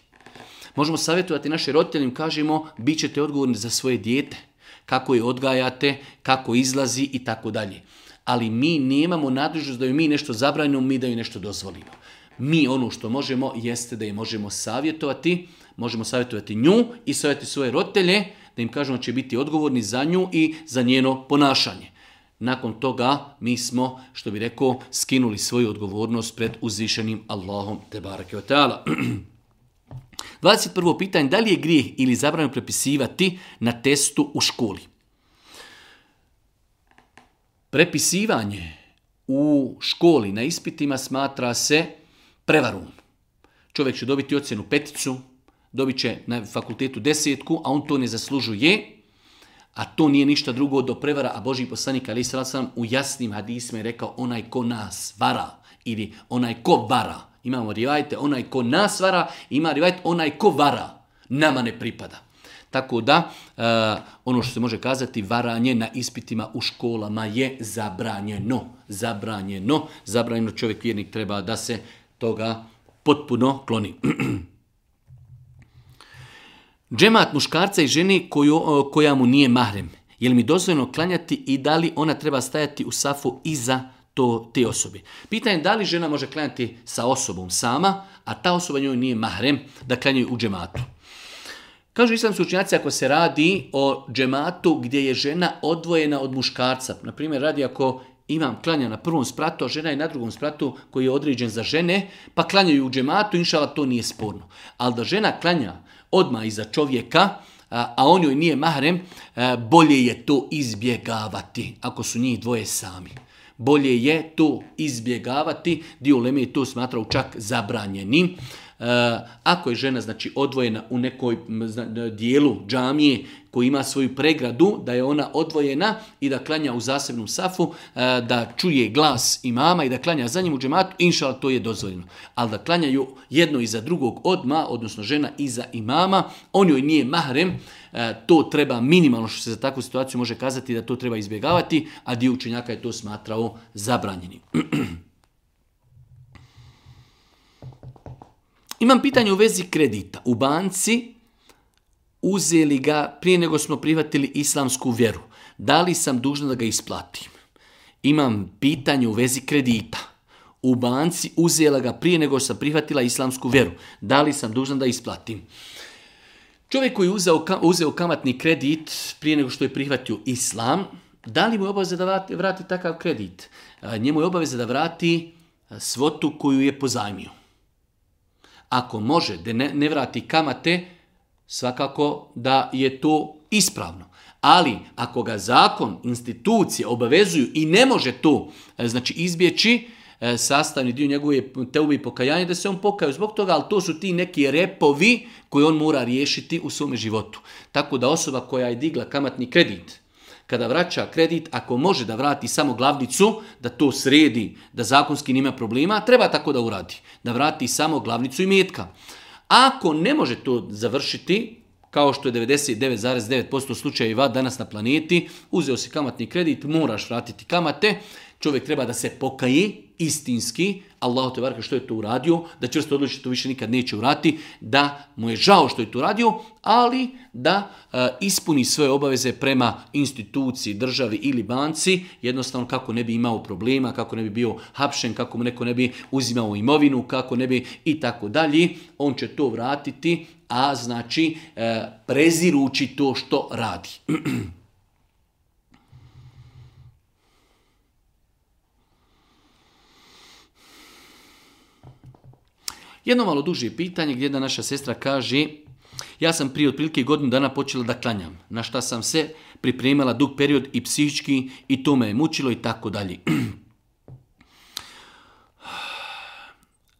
Možemo savjetovati naše roditelje, im kažemo bit ćete odgovorni za svoje dijete kako je odgajate, kako izlazi i tako dalje. Ali mi nemamo nadležnost da joj mi nešto zabranimo, mi da joj nešto dozvolimo. Mi ono što možemo jeste da je možemo savjetovati, možemo savjetovati nju i savjetovati svoje roditelje, da im kažemo će biti odgovorni za nju i za njeno ponašanje. Nakon toga mi smo, što bi rekao, skinuli svoju odgovornost pred uzvišenim Allahom te barake 21. pitanje, da li je grijeh ili zabranjeno prepisivati na testu u školi? Prepisivanje u školi na ispitima smatra se prevarom. Čovjek će dobiti ocjenu peticu, dobit će na fakultetu desetku, a on to ne zaslužuje, a to nije ništa drugo do prevara, a Boži poslanik Ali Sala sam u jasnim hadisima je rekao onaj ko nas vara ili onaj ko vara Imamo rivajte onaj ko nas vara, ima rivajte, onaj ko vara. Nama ne pripada. Tako da, e, ono što se može kazati, varanje na ispitima u školama je zabranjeno. Zabranjeno. Zabranjeno čovjek vjernik treba da se toga potpuno kloni. Džemat muškarca i ženi koju, e, koja mu nije mahrem. Je li mi dozvoljeno klanjati i da li ona treba stajati u safu iza to, te osobi. Pitanje je da li žena može klanjati sa osobom sama, a ta osoba njoj nije mahrem da klanjaju u džematu. Kažu islamski učinjaci ako se radi o džematu gdje je žena odvojena od muškarca. Na primjer, radi ako imam klanja na prvom spratu, a žena je na drugom spratu koji je određen za žene, pa klanjaju u džematu, inšala to nije sporno. Ali da žena klanja odma iza čovjeka, a on joj nije mahrem, bolje je to izbjegavati ako su njih dvoje sami bolje je to izbjegavati. Dio Leme je to smatrao čak zabranjenim. E, ako je žena znači odvojena u nekoj dijelu džamije koji ima svoju pregradu, da je ona odvojena i da klanja u zasebnom safu, e, da čuje glas imama i da klanja za njim u džematu, inšala to je dozvoljeno. Ali da klanjaju jedno iza drugog odma, odnosno žena iza imama, on joj nije mahrem, e, to treba minimalno što se za takvu situaciju može kazati da to treba izbjegavati, a dio učenjaka je to smatrao zabranjenim. Imam pitanje u vezi kredita. U banci uzeli ga prije nego smo prihvatili islamsku vjeru. Da li sam dužan da ga isplatim? Imam pitanje u vezi kredita. U banci uzela ga prije nego sam prihvatila islamsku vjeru. Da li sam dužan da isplatim? Čovjek koji je uzeo, kamatni kredit prije nego što je prihvatio islam, da li mu je obaveza da vrati, takav kredit? Njemu je obaveza da vrati svotu koju je pozajmio. Ako može da ne, ne vrati kamate, svakako da je to ispravno. Ali ako ga zakon, institucije obavezuju i ne može to e, znači izbjeći, e, sastavni dio njegove teube i pokajanja, da se on pokaju zbog toga, ali to su ti neki repovi koji on mora riješiti u svome životu. Tako da osoba koja je digla kamatni kredit, kada vraća kredit, ako može da vrati samo glavnicu, da to sredi, da zakonski nema problema, treba tako da uradi, da vrati samo glavnicu i metka. Ako ne može to završiti, kao što je 99,9% slučajeva danas na planeti, uzeo si kamatni kredit, moraš vratiti kamate, čovjek treba da se pokaji, istinski, Allah te varka što je to uradio, da čvrsto odluči to više nikad neće urati, da mu je žao što je to uradio, ali da eh, ispuni svoje obaveze prema instituciji, državi ili banci, jednostavno kako ne bi imao problema, kako ne bi bio hapšen, kako mu neko ne bi uzimao imovinu, kako ne bi i tako dalje, on će to vratiti, a znači e, prezirući to što radi. Jedno malo duže pitanje gdje jedna naša sestra kaže ja sam prije otprilike godinu dana počela da klanjam, na šta sam se pripremila dug period i psihički i to me je mučilo i tako dalje.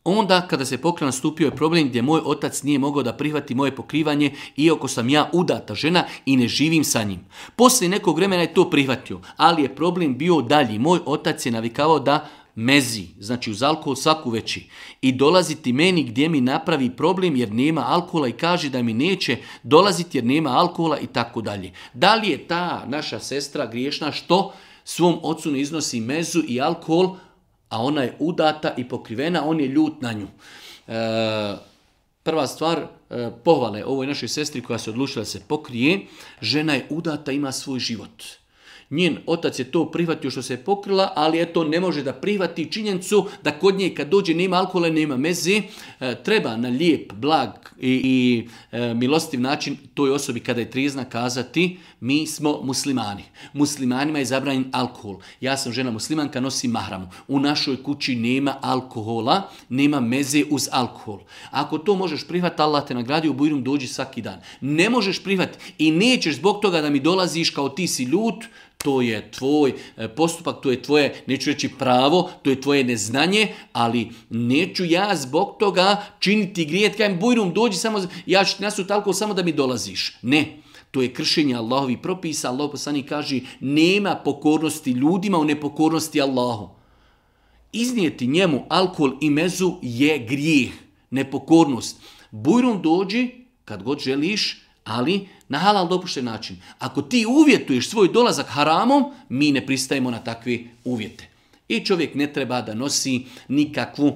Onda kada se poklan stupio je problem gdje moj otac nije mogao da prihvati moje pokrivanje iako sam ja udata žena i ne živim sa njim. Poslije nekog vremena je to prihvatio, ali je problem bio dalji. Moj otac je navikavao da mezi, znači uz alkohol svaku veći, i dolaziti meni gdje mi napravi problem jer nema alkohola i kaže da mi neće dolaziti jer nema alkohola i tako dalje. Da li je ta naša sestra griješna što svom ocu ne iznosi mezu i alkohol, a ona je udata i pokrivena, on je ljut na nju. E, prva stvar, e, pohvale ovoj našoj sestri koja se odlučila da se pokrije, žena je udata, ima svoj život Njen otac je to prihvatio što se je pokrila, ali eto ne može da prihvati činjenicu da kod nje kad dođe nema alkohola, nema meze, e, treba na lijep, blag i, e, milostiv način toj osobi kada je trizna kazati mi smo muslimani. Muslimanima je zabranjen alkohol. Ja sam žena muslimanka, nosim mahramu. U našoj kući nema alkohola, nema meze uz alkohol. Ako to možeš prihvatiti, Allah te nagradi, u Bujrum dođi svaki dan. Ne možeš prihvatiti i nećeš zbog toga da mi dolaziš kao ti si ljut, to je tvoj e, postupak, to je tvoje, neću reći pravo, to je tvoje neznanje, ali neću ja zbog toga činiti grijet, kajem bujrum, dođi samo, ja ću nas talko samo da mi dolaziš. Ne, to je kršenje Allahovi propisa, Allah poslani kaže nema pokornosti ljudima u nepokornosti Allahu. Iznijeti njemu alkohol i mezu je grijeh, nepokornost. Bujrum dođi kad god želiš, ali na halal dopušten način. Ako ti uvjetuješ svoj dolazak haramom, mi ne pristajemo na takve uvjete. I čovjek ne treba da nosi nikakvu, e,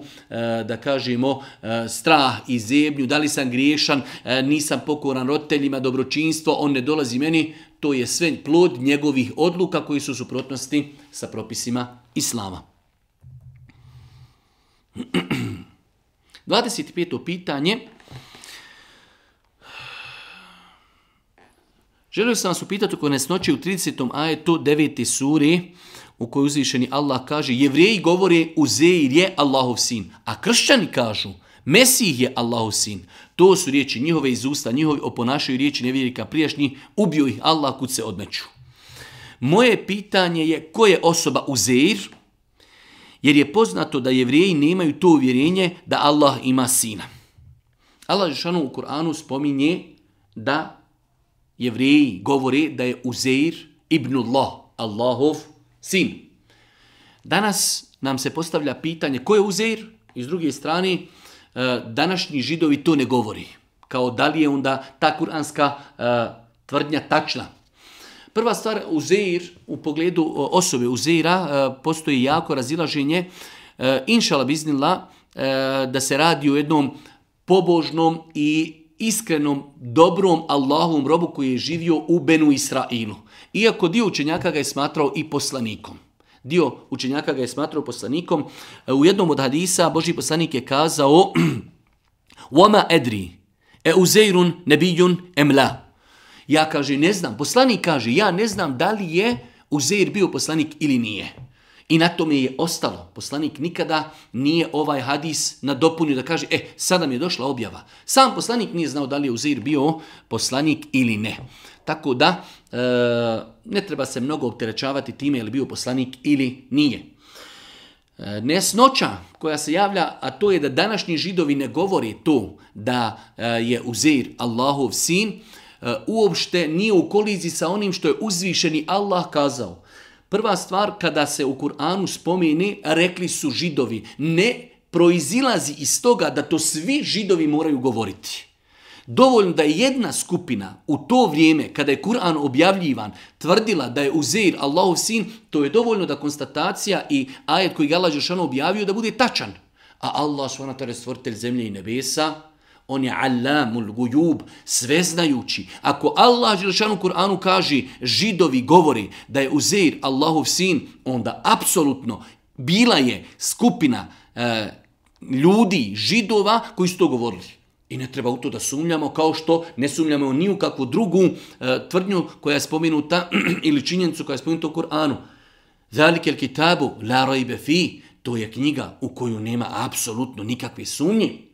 da kažemo, e, strah i zebnju, da li sam griješan, e, nisam pokoran roditeljima, dobročinstvo, on ne dolazi meni. To je sve plod njegovih odluka koji su u suprotnosti sa propisima Islama. 25. pitanje Želio sam vas upitati oko nesnoće u 30. ajetu 9. suri u kojoj uzvišeni Allah kaže jevrijeji govore Uzeir je Allahov sin, a kršćani kažu Mesih je Allahov sin. To su riječi njihove iz usta, njihovi oponašaju riječi nevjerika prijašnji, ubio ih Allah kud se odmeću. Moje pitanje je ko je osoba Uzeir? Jer je poznato da jevrijeji nemaju to uvjerenje da Allah ima sina. Allah Žešanu u Kur'anu spominje da jevreji govore da je Uzeir ibnullah, Allahov sin. Danas nam se postavlja pitanje ko je Uzeir? I s druge strane, e, današnji židovi to ne govori. Kao da li je onda ta kuranska e, tvrdnja tačna? Prva stvar, Uzeir, u pogledu e, osobe Uzeira, postoji jako razilaženje. Inšala biznila da se radi o jednom pobožnom i iskrenom, dobrom Allahovom robu koji je živio u Benu Israilu. Iako dio učenjaka ga je smatrao i poslanikom. Dio učenjaka ga je smatrao poslanikom. E, u jednom od hadisa Boži poslanik je kazao Wama edri, e uzeirun nebijun emla. Ja kaže, ne znam, poslanik kaže, ja ne znam da li je Uzeir bio poslanik ili nije. I na tome je ostalo. Poslanik nikada nije ovaj hadis nadopunio da kaže, e, sada mi je došla objava. Sam poslanik nije znao da li je Uzir bio poslanik ili ne. Tako da, e, ne treba se mnogo opterećavati time je li bio poslanik ili nije. E, nesnoća koja se javlja, a to je da današnji židovi ne govori to da e, je Uzir Allahov sin, e, uopšte nije u koliziji sa onim što je uzvišeni Allah kazao. Prva stvar, kada se u Kur'anu spomeni, rekli su židovi. Ne proizilazi iz toga da to svi židovi moraju govoriti. Dovoljno da je jedna skupina u to vrijeme kada je Kur'an objavljivan tvrdila da je Uzeir Allahov sin, to je dovoljno da konstatacija i ajet koji je Allah objavio da bude tačan. A Allah, stvoritelj zemlje i nebesa, on je alamul gujub, sveznajući. Ako Allah u Kur'anu kaže, židovi govori da je Uzeir Allahov sin, onda apsolutno bila je skupina e, ljudi, židova koji su to govorili. I ne treba u to da sumljamo kao što ne sumljamo ni u kakvu drugu e, tvrdnju koja je spomenuta ili činjenicu koja je spomenuta u Kur'anu. Zalike kitabu la rajbe fi, to je knjiga u koju nema apsolutno nikakve sumnje.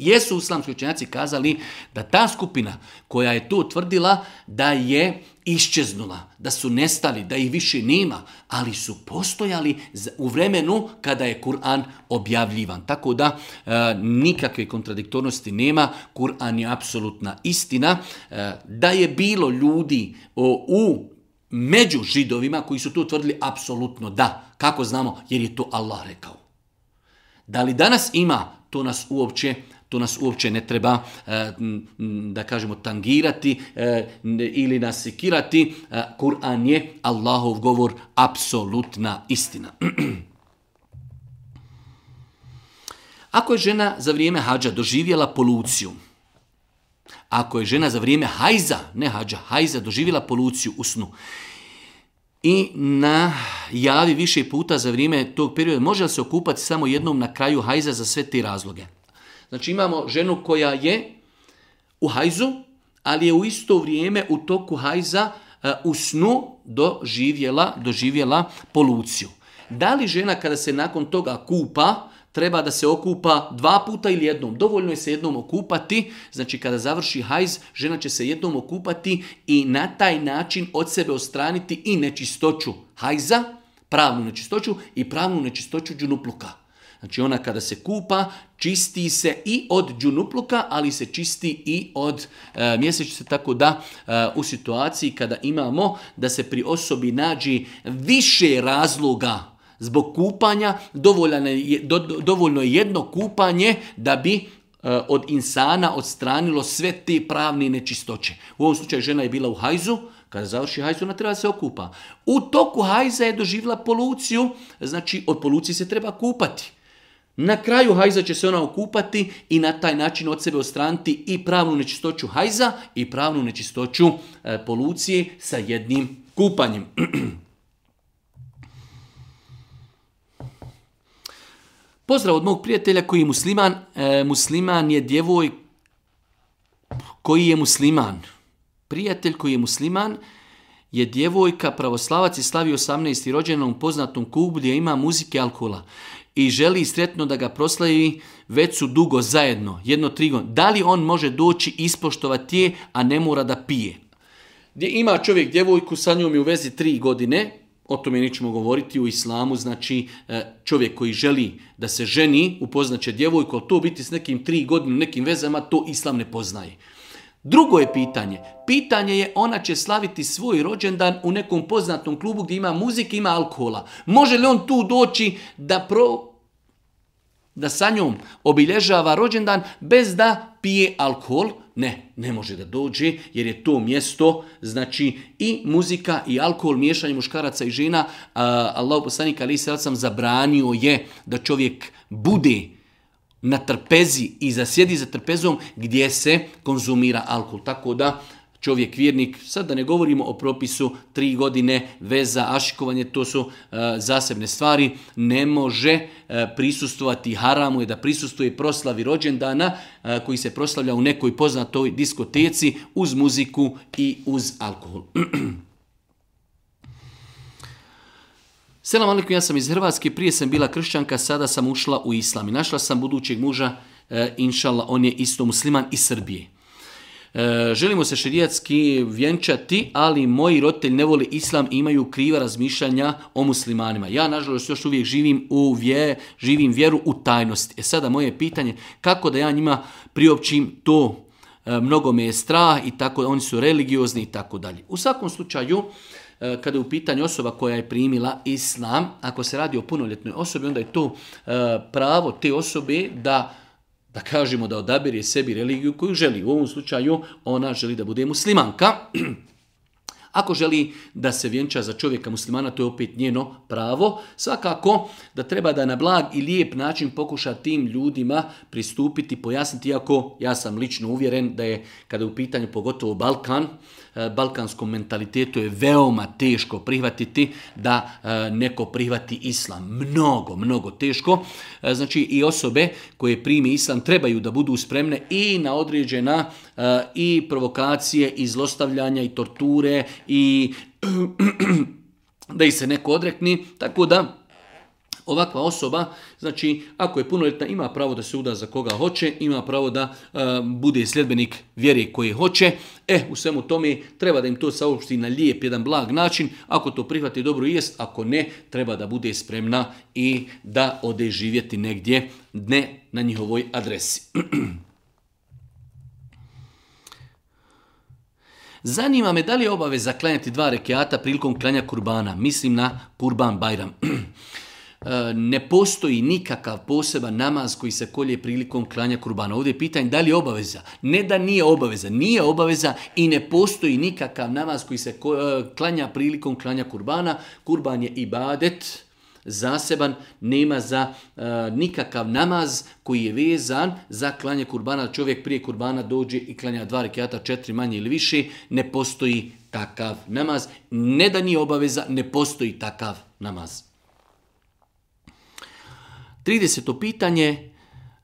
Jesu islamski učenjaci kazali da ta skupina koja je tu tvrdila da je iščeznula, da su nestali, da ih više nema, ali su postojali u vremenu kada je Kur'an objavljivan. Tako da e, nikakve kontradiktornosti nema, Kur'an je apsolutna istina. E, da je bilo ljudi u među židovima koji su tu tvrdili apsolutno da. Kako znamo? Jer je to Allah rekao. Da li danas ima, to nas uopće to nas uopće ne treba, e, da kažemo, tangirati e, ili nasikirati. E, Kur'an je Allahov govor apsolutna istina. Ako je žena za vrijeme hađa doživjela poluciju, ako je žena za vrijeme hajza, ne hađa, hajza doživjela poluciju u snu i na javi više puta za vrijeme tog perioda, može li se okupati samo jednom na kraju hajza za sve te razloge? Znači imamo ženu koja je u hajzu, ali je u isto vrijeme u toku hajza eh, u snu doživjela, doživjela poluciju. Da li žena kada se nakon toga kupa, treba da se okupa dva puta ili jednom. Dovoljno je se jednom okupati, znači kada završi hajz, žena će se jednom okupati i na taj način od sebe ostraniti i nečistoću hajza, pravnu nečistoću i pravnu nečistoću džunupluka. Znači ona kada se kupa, čisti se i od džunupluka, ali se čisti i od e, mjesečice, tako da e, u situaciji kada imamo da se pri osobi nađi više razloga zbog kupanja, dovoljno je, dovoljno jedno kupanje da bi e, od insana odstranilo sve te pravne nečistoće. U ovom slučaju žena je bila u hajzu, kada završi hajzu, ona treba se okupa. U toku hajza je doživjela poluciju, znači od polucije se treba kupati. Na kraju hajza će se ona okupati i na taj način od sebe ostraniti i pravnu nečistoću hajza i pravnu nečistoću e, polucije sa jednim kupanjem. Pozdrav od mog prijatelja koji je musliman. E, musliman je djevoj koji je musliman. Prijatelj koji je musliman je djevojka, pravoslavac i slavi 18. rođenom poznatom kubu gdje ima muzike alkohola i želi sretno da ga proslavi već su dugo zajedno, jedno trigon. Da li on može doći ispoštovati je, a ne mora da pije? Gdje ima čovjek djevojku, sa njom je u vezi tri godine, o tome nećemo govoriti u islamu, znači e, čovjek koji želi da se ženi, upoznaće djevojku, ali to biti s nekim tri godine, nekim vezama, to islam ne poznaje. Drugo je pitanje. Pitanje je ona će slaviti svoj rođendan u nekom poznatom klubu gdje ima muzike, ima alkohola. Može li on tu doći da pro, da sa njom obilježava rođendan bez da pije alkohol? Ne, ne može da dođe jer je to mjesto, znači i muzika i alkohol, miješanje muškaraca i žena. Uh, Allah poslanik ali sam zabranio je da čovjek bude na trpezi i zasjedi za trpezom gdje se konzumira alkohol. Tako da čovjek vjernik, sad da ne govorimo o propisu tri godine veza, ašikovanje, to su e, zasebne stvari, ne može e, prisustovati haramu je da prisustuje proslavi rođendana e, koji se proslavlja u nekoj poznatoj diskoteci uz muziku i uz alkohol. Selam ja sam iz Hrvatske, prije sam bila kršćanka, sada sam ušla u islam i našla sam budućeg muža, e, inšala, on je isto musliman iz Srbije. E, želimo se širijatski vjenčati, ali moji roditelji ne vole islam i imaju kriva razmišljanja o muslimanima. Ja, nažalost, još uvijek živim, u vje, živim vjeru u tajnosti. E sada moje pitanje, kako da ja njima priopćim to? E, mnogo me je strah i tako, oni su religiozni i tako dalje. U svakom slučaju, E, kada je u pitanju osoba koja je primila islam, ako se radi o punoljetnoj osobi, onda je to e, pravo te osobe da da kažemo da odabire sebi religiju koju želi. U ovom slučaju ona želi da bude muslimanka. Ako želi da se vjenča za čovjeka muslimana, to je opet njeno pravo. Svakako da treba da na blag i lijep način pokuša tim ljudima pristupiti, pojasniti, iako ja sam lično uvjeren da je kada je u pitanju pogotovo Balkan, E, balkanskom mentalitetu je veoma teško prihvatiti da e, neko prihvati islam. Mnogo, mnogo teško. E, znači i osobe koje primi islam trebaju da budu spremne i na određena i provokacije i zlostavljanja i torture i da ih se neko odrekni. Tako da ovakva osoba Znači, ako je punoljetna, ima pravo da se uda za koga hoće, ima pravo da eh, bude sljedbenik vjere koji hoće. E, u svemu tome, treba da im to saopšti na lijep, jedan blag način. Ako to prihvati, dobro jest. Ako ne, treba da bude spremna i da ode živjeti negdje, ne na njihovoj adresi. Zanima me da li je obaveza klanjati dva rekeata prilikom klanja kurbana. Mislim na kurban bajram. E, ne postoji nikakav poseban namaz koji se kolje prilikom klanja kurbana. Ovdje je pitanje da li je obaveza. Ne da nije obaveza, nije obaveza i ne postoji nikakav namaz koji se e, klanja prilikom klanja kurbana. Kurban je ibadet, zaseban, nema za e, nikakav namaz koji je vezan za klanje kurbana. Čovjek prije kurbana dođe i klanja dva rekiata, četiri manje ili više. Ne postoji takav namaz. Ne da nije obaveza, ne postoji takav namaz. 30. pitanje,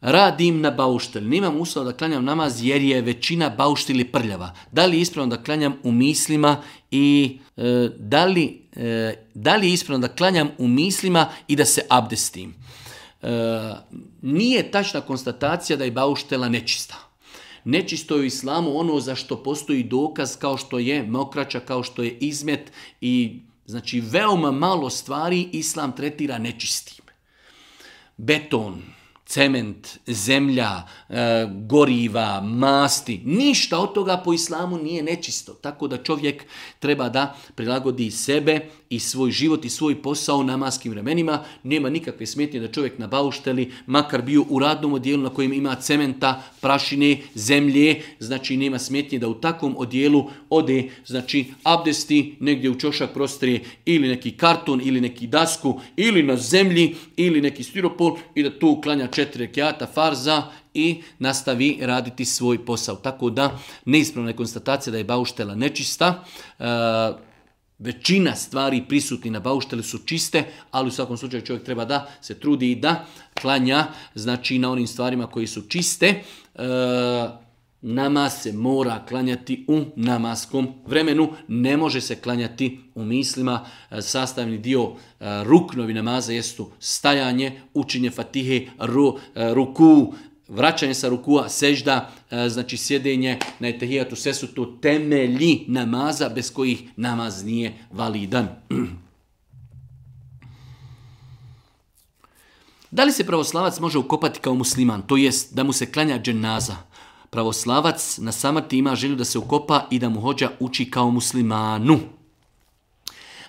radim na bauštel. Nemam uslova da klanjam namaz jer je većina bauštili prljava. Da li je ispravno da klanjam u mislima i e, da, li, e, da li je ispravno da klanjam u mislima i da se abdestim? E, nije tačna konstatacija da je bauštela nečista. Nečisto je u islamu ono za što postoji dokaz kao što je mokrača, kao što je izmet i znači veoma malo stvari islam tretira nečistim beton, cement, zemlja, e, goriva, masti, ništa od toga po islamu nije nečisto. Tako da čovjek treba da prilagodi sebe i svoj život i svoj posao na maskim vremenima. Nema nikakve smetnje da čovjek na baušteli, makar bio u radnom odjelu na kojem ima cementa, prašine, zemlje, znači nema smetnje da u takvom odjelu ode, znači abdesti negdje u čošak prostrije ili neki karton ili neki dasku ili na zemlji ili neki stiropol i da tu uklanja četiri rekiata farza i nastavi raditi svoj posao. Tako da neispravna je konstatacija da je bauštela nečista. E, Većina stvari prisutni na baušteli su čiste, ali u svakom slučaju čovjek treba da se trudi i da klanja znači na onim stvarima koji su čiste. E, nama se mora klanjati u namaskom vremenu, ne može se klanjati u mislima. E, sastavni dio e, ruknovi namaza jesu stajanje, učinje fatihe, ru, e, ruku, vraćanje sa rukua, sežda, e, znači sjedenje na etahijatu, sve su to temelji namaza bez kojih namaz nije validan. Da li se pravoslavac može ukopati kao musliman, to jest da mu se klanja dženaza? Pravoslavac na samrti ima želju da se ukopa i da mu hođa uči kao muslimanu.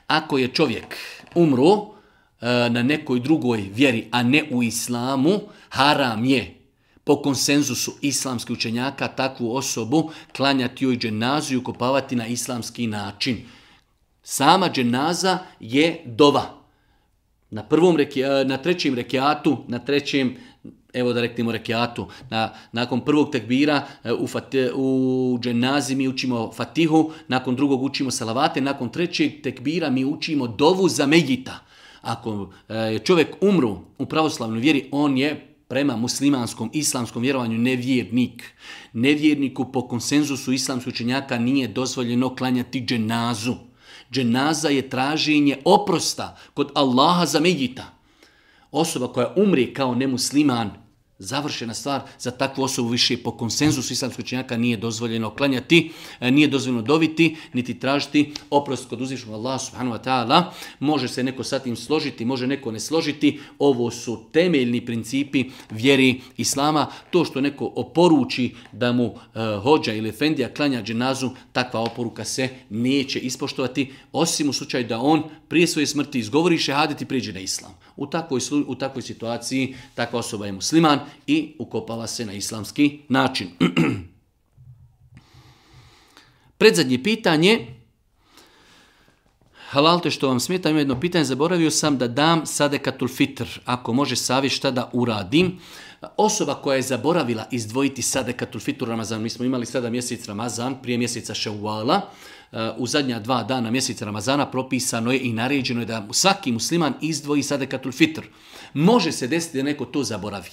Ako je čovjek umro e, na nekoj drugoj vjeri, a ne u islamu, haram je po konsenzusu islamskih učenjaka takvu osobu klanjati joj dženazu i ukopavati na islamski način. Sama dženaza je dova. Na, prvom reki, e, na trećem rekiatu, na trećem, evo da reknemo rekiatu, na, nakon prvog tekbira e, u, fati, u dženazi mi učimo fatihu, nakon drugog učimo salavate, nakon trećeg tekbira mi učimo dovu za mejita. Ako je čovjek umru u pravoslavnoj vjeri, on je prema muslimanskom, islamskom vjerovanju nevjernik. Nevjerniku po konsenzusu islamskog činjaka nije dozvoljeno klanjati dženazu. Dženaza je traženje oprosta kod Allaha za medjita. Osoba koja umri kao nemusliman, završena stvar, za takvu osobu više po konsenzusu islamskoj činjaka nije dozvoljeno klanjati, e, nije dozvoljeno dobiti niti tražiti oprost kod uzvišnog Allaha subhanahu wa ta'ala. Može se neko sa tim složiti, može neko ne složiti. Ovo su temeljni principi vjeri Islama. To što neko oporuči da mu e, hođa ili fendija klanja dženazu, takva oporuka se neće ispoštovati, osim u slučaju da on prije svoje smrti izgovori šehadit i prijeđe na Islam. U takvoj, u takvoj situaciji takva osoba je musliman, i ukopala se na islamski način. Predzadnje pitanje, halalte što vam smeta, ima jedno pitanje, zaboravio sam da dam sadekatul fitr, ako može savjet šta da uradim. Osoba koja je zaboravila izdvojiti sadekatul fitr Ramazan, mi smo imali sada mjesec Ramazan, prije mjeseca Ševala, eh, u zadnja dva dana mjeseca Ramazana propisano je i naređeno je da svaki musliman izdvoji sadekatul fitr. Može se desiti da neko to zaboravi.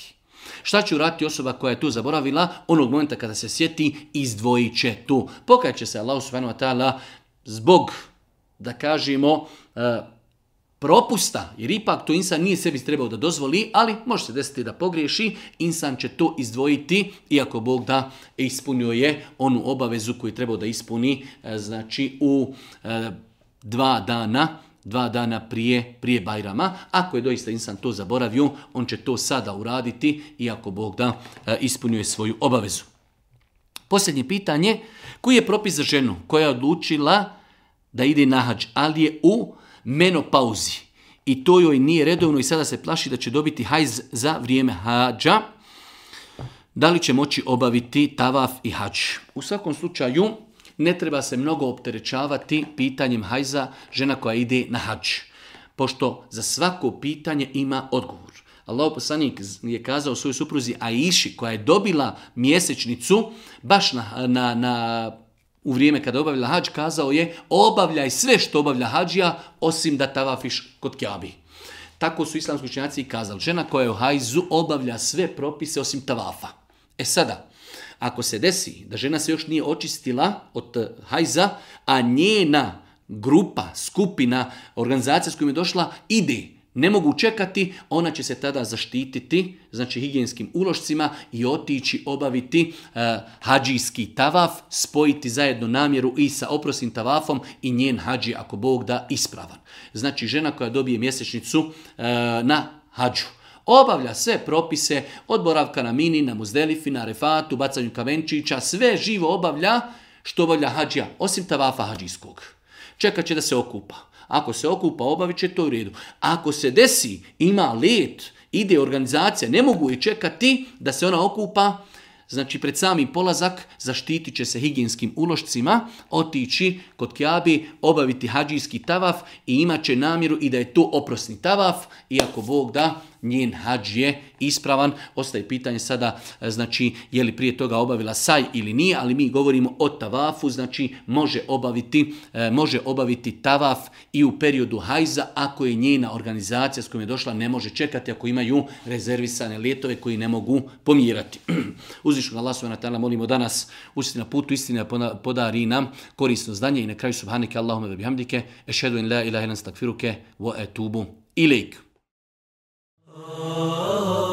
Šta će uraditi osoba koja je tu zaboravila? Onog momenta kada se sjeti, izdvojit će tu. će se Allah subhanahu wa zbog, da kažemo, e, propusta, jer ipak to insan nije sebi trebao da dozvoli, ali može se desiti da pogriješi, insan će to izdvojiti, iako Bog da ispunio je onu obavezu koju je trebao da ispuni, e, znači u e, dva dana, dva dana prije, prije Bajrama. Ako je doista insan to zaboravio, on će to sada uraditi, iako Bog da e, ispunjuje svoju obavezu. Posljednje pitanje, koji je propis za ženu koja je odlučila da ide na hađ, ali je u menopauzi i to joj nije redovno i sada se plaši da će dobiti hajz za vrijeme hađa, da li će moći obaviti tavaf i hađ? U svakom slučaju, ne treba se mnogo opterećavati pitanjem hajza žena koja ide na hađ. Pošto za svako pitanje ima odgovor. Allah poslanik je kazao svojoj supruzi Aiši koja je dobila mjesečnicu baš na, na, na u vrijeme kada obavila hađ kazao je obavljaj sve što obavlja hađija osim da tavafiš kod kjabi. Tako su islamski učenjaci i kazali. Žena koja je u hajzu obavlja sve propise osim tavafa. E sada, ako se desi da žena se još nije očistila od eh, hajza, a njena grupa, skupina, organizacija s kojom je došla, ide ne mogu čekati, ona će se tada zaštititi, znači higijenskim ulošcima i otići obaviti e, eh, hađijski tavaf, spojiti zajedno namjeru i sa oprosim tavafom i njen hađi, ako Bog da, ispravan. Znači žena koja dobije mjesečnicu eh, na hađu obavlja sve propise od boravka na mini, na muzdelifi, na refatu, bacanju kamenčića sve živo obavlja što obavlja hađija, osim tavafa hađijskog. Čekat će da se okupa. Ako se okupa, obavit će to u redu. Ako se desi, ima let, ide organizacija, ne mogu je čekati da se ona okupa, Znači, pred sami polazak zaštitit će se higijenskim ulošcima, otići kod Kjabi, obaviti hađijski tavaf i imat će namjeru i da je to oprosni tavaf, iako Bog da, njen hađ je ispravan. Ostaje pitanje sada, e, znači, je li prije toga obavila saj ili nije, ali mi govorimo o tavafu, znači, može obaviti, e, može obaviti tavaf i u periodu hajza, ako je njena organizacija s kojom je došla, ne može čekati, ako imaju rezervisane letove koji ne mogu na Uzvišnog Allah subhanahu molimo danas učiti na putu istine podari nam korisno zdanje i na kraju subhanike Allahume ve bihamdike ešhedu in la ilaha ilan stakfiruke wa etubu ilik. 啊。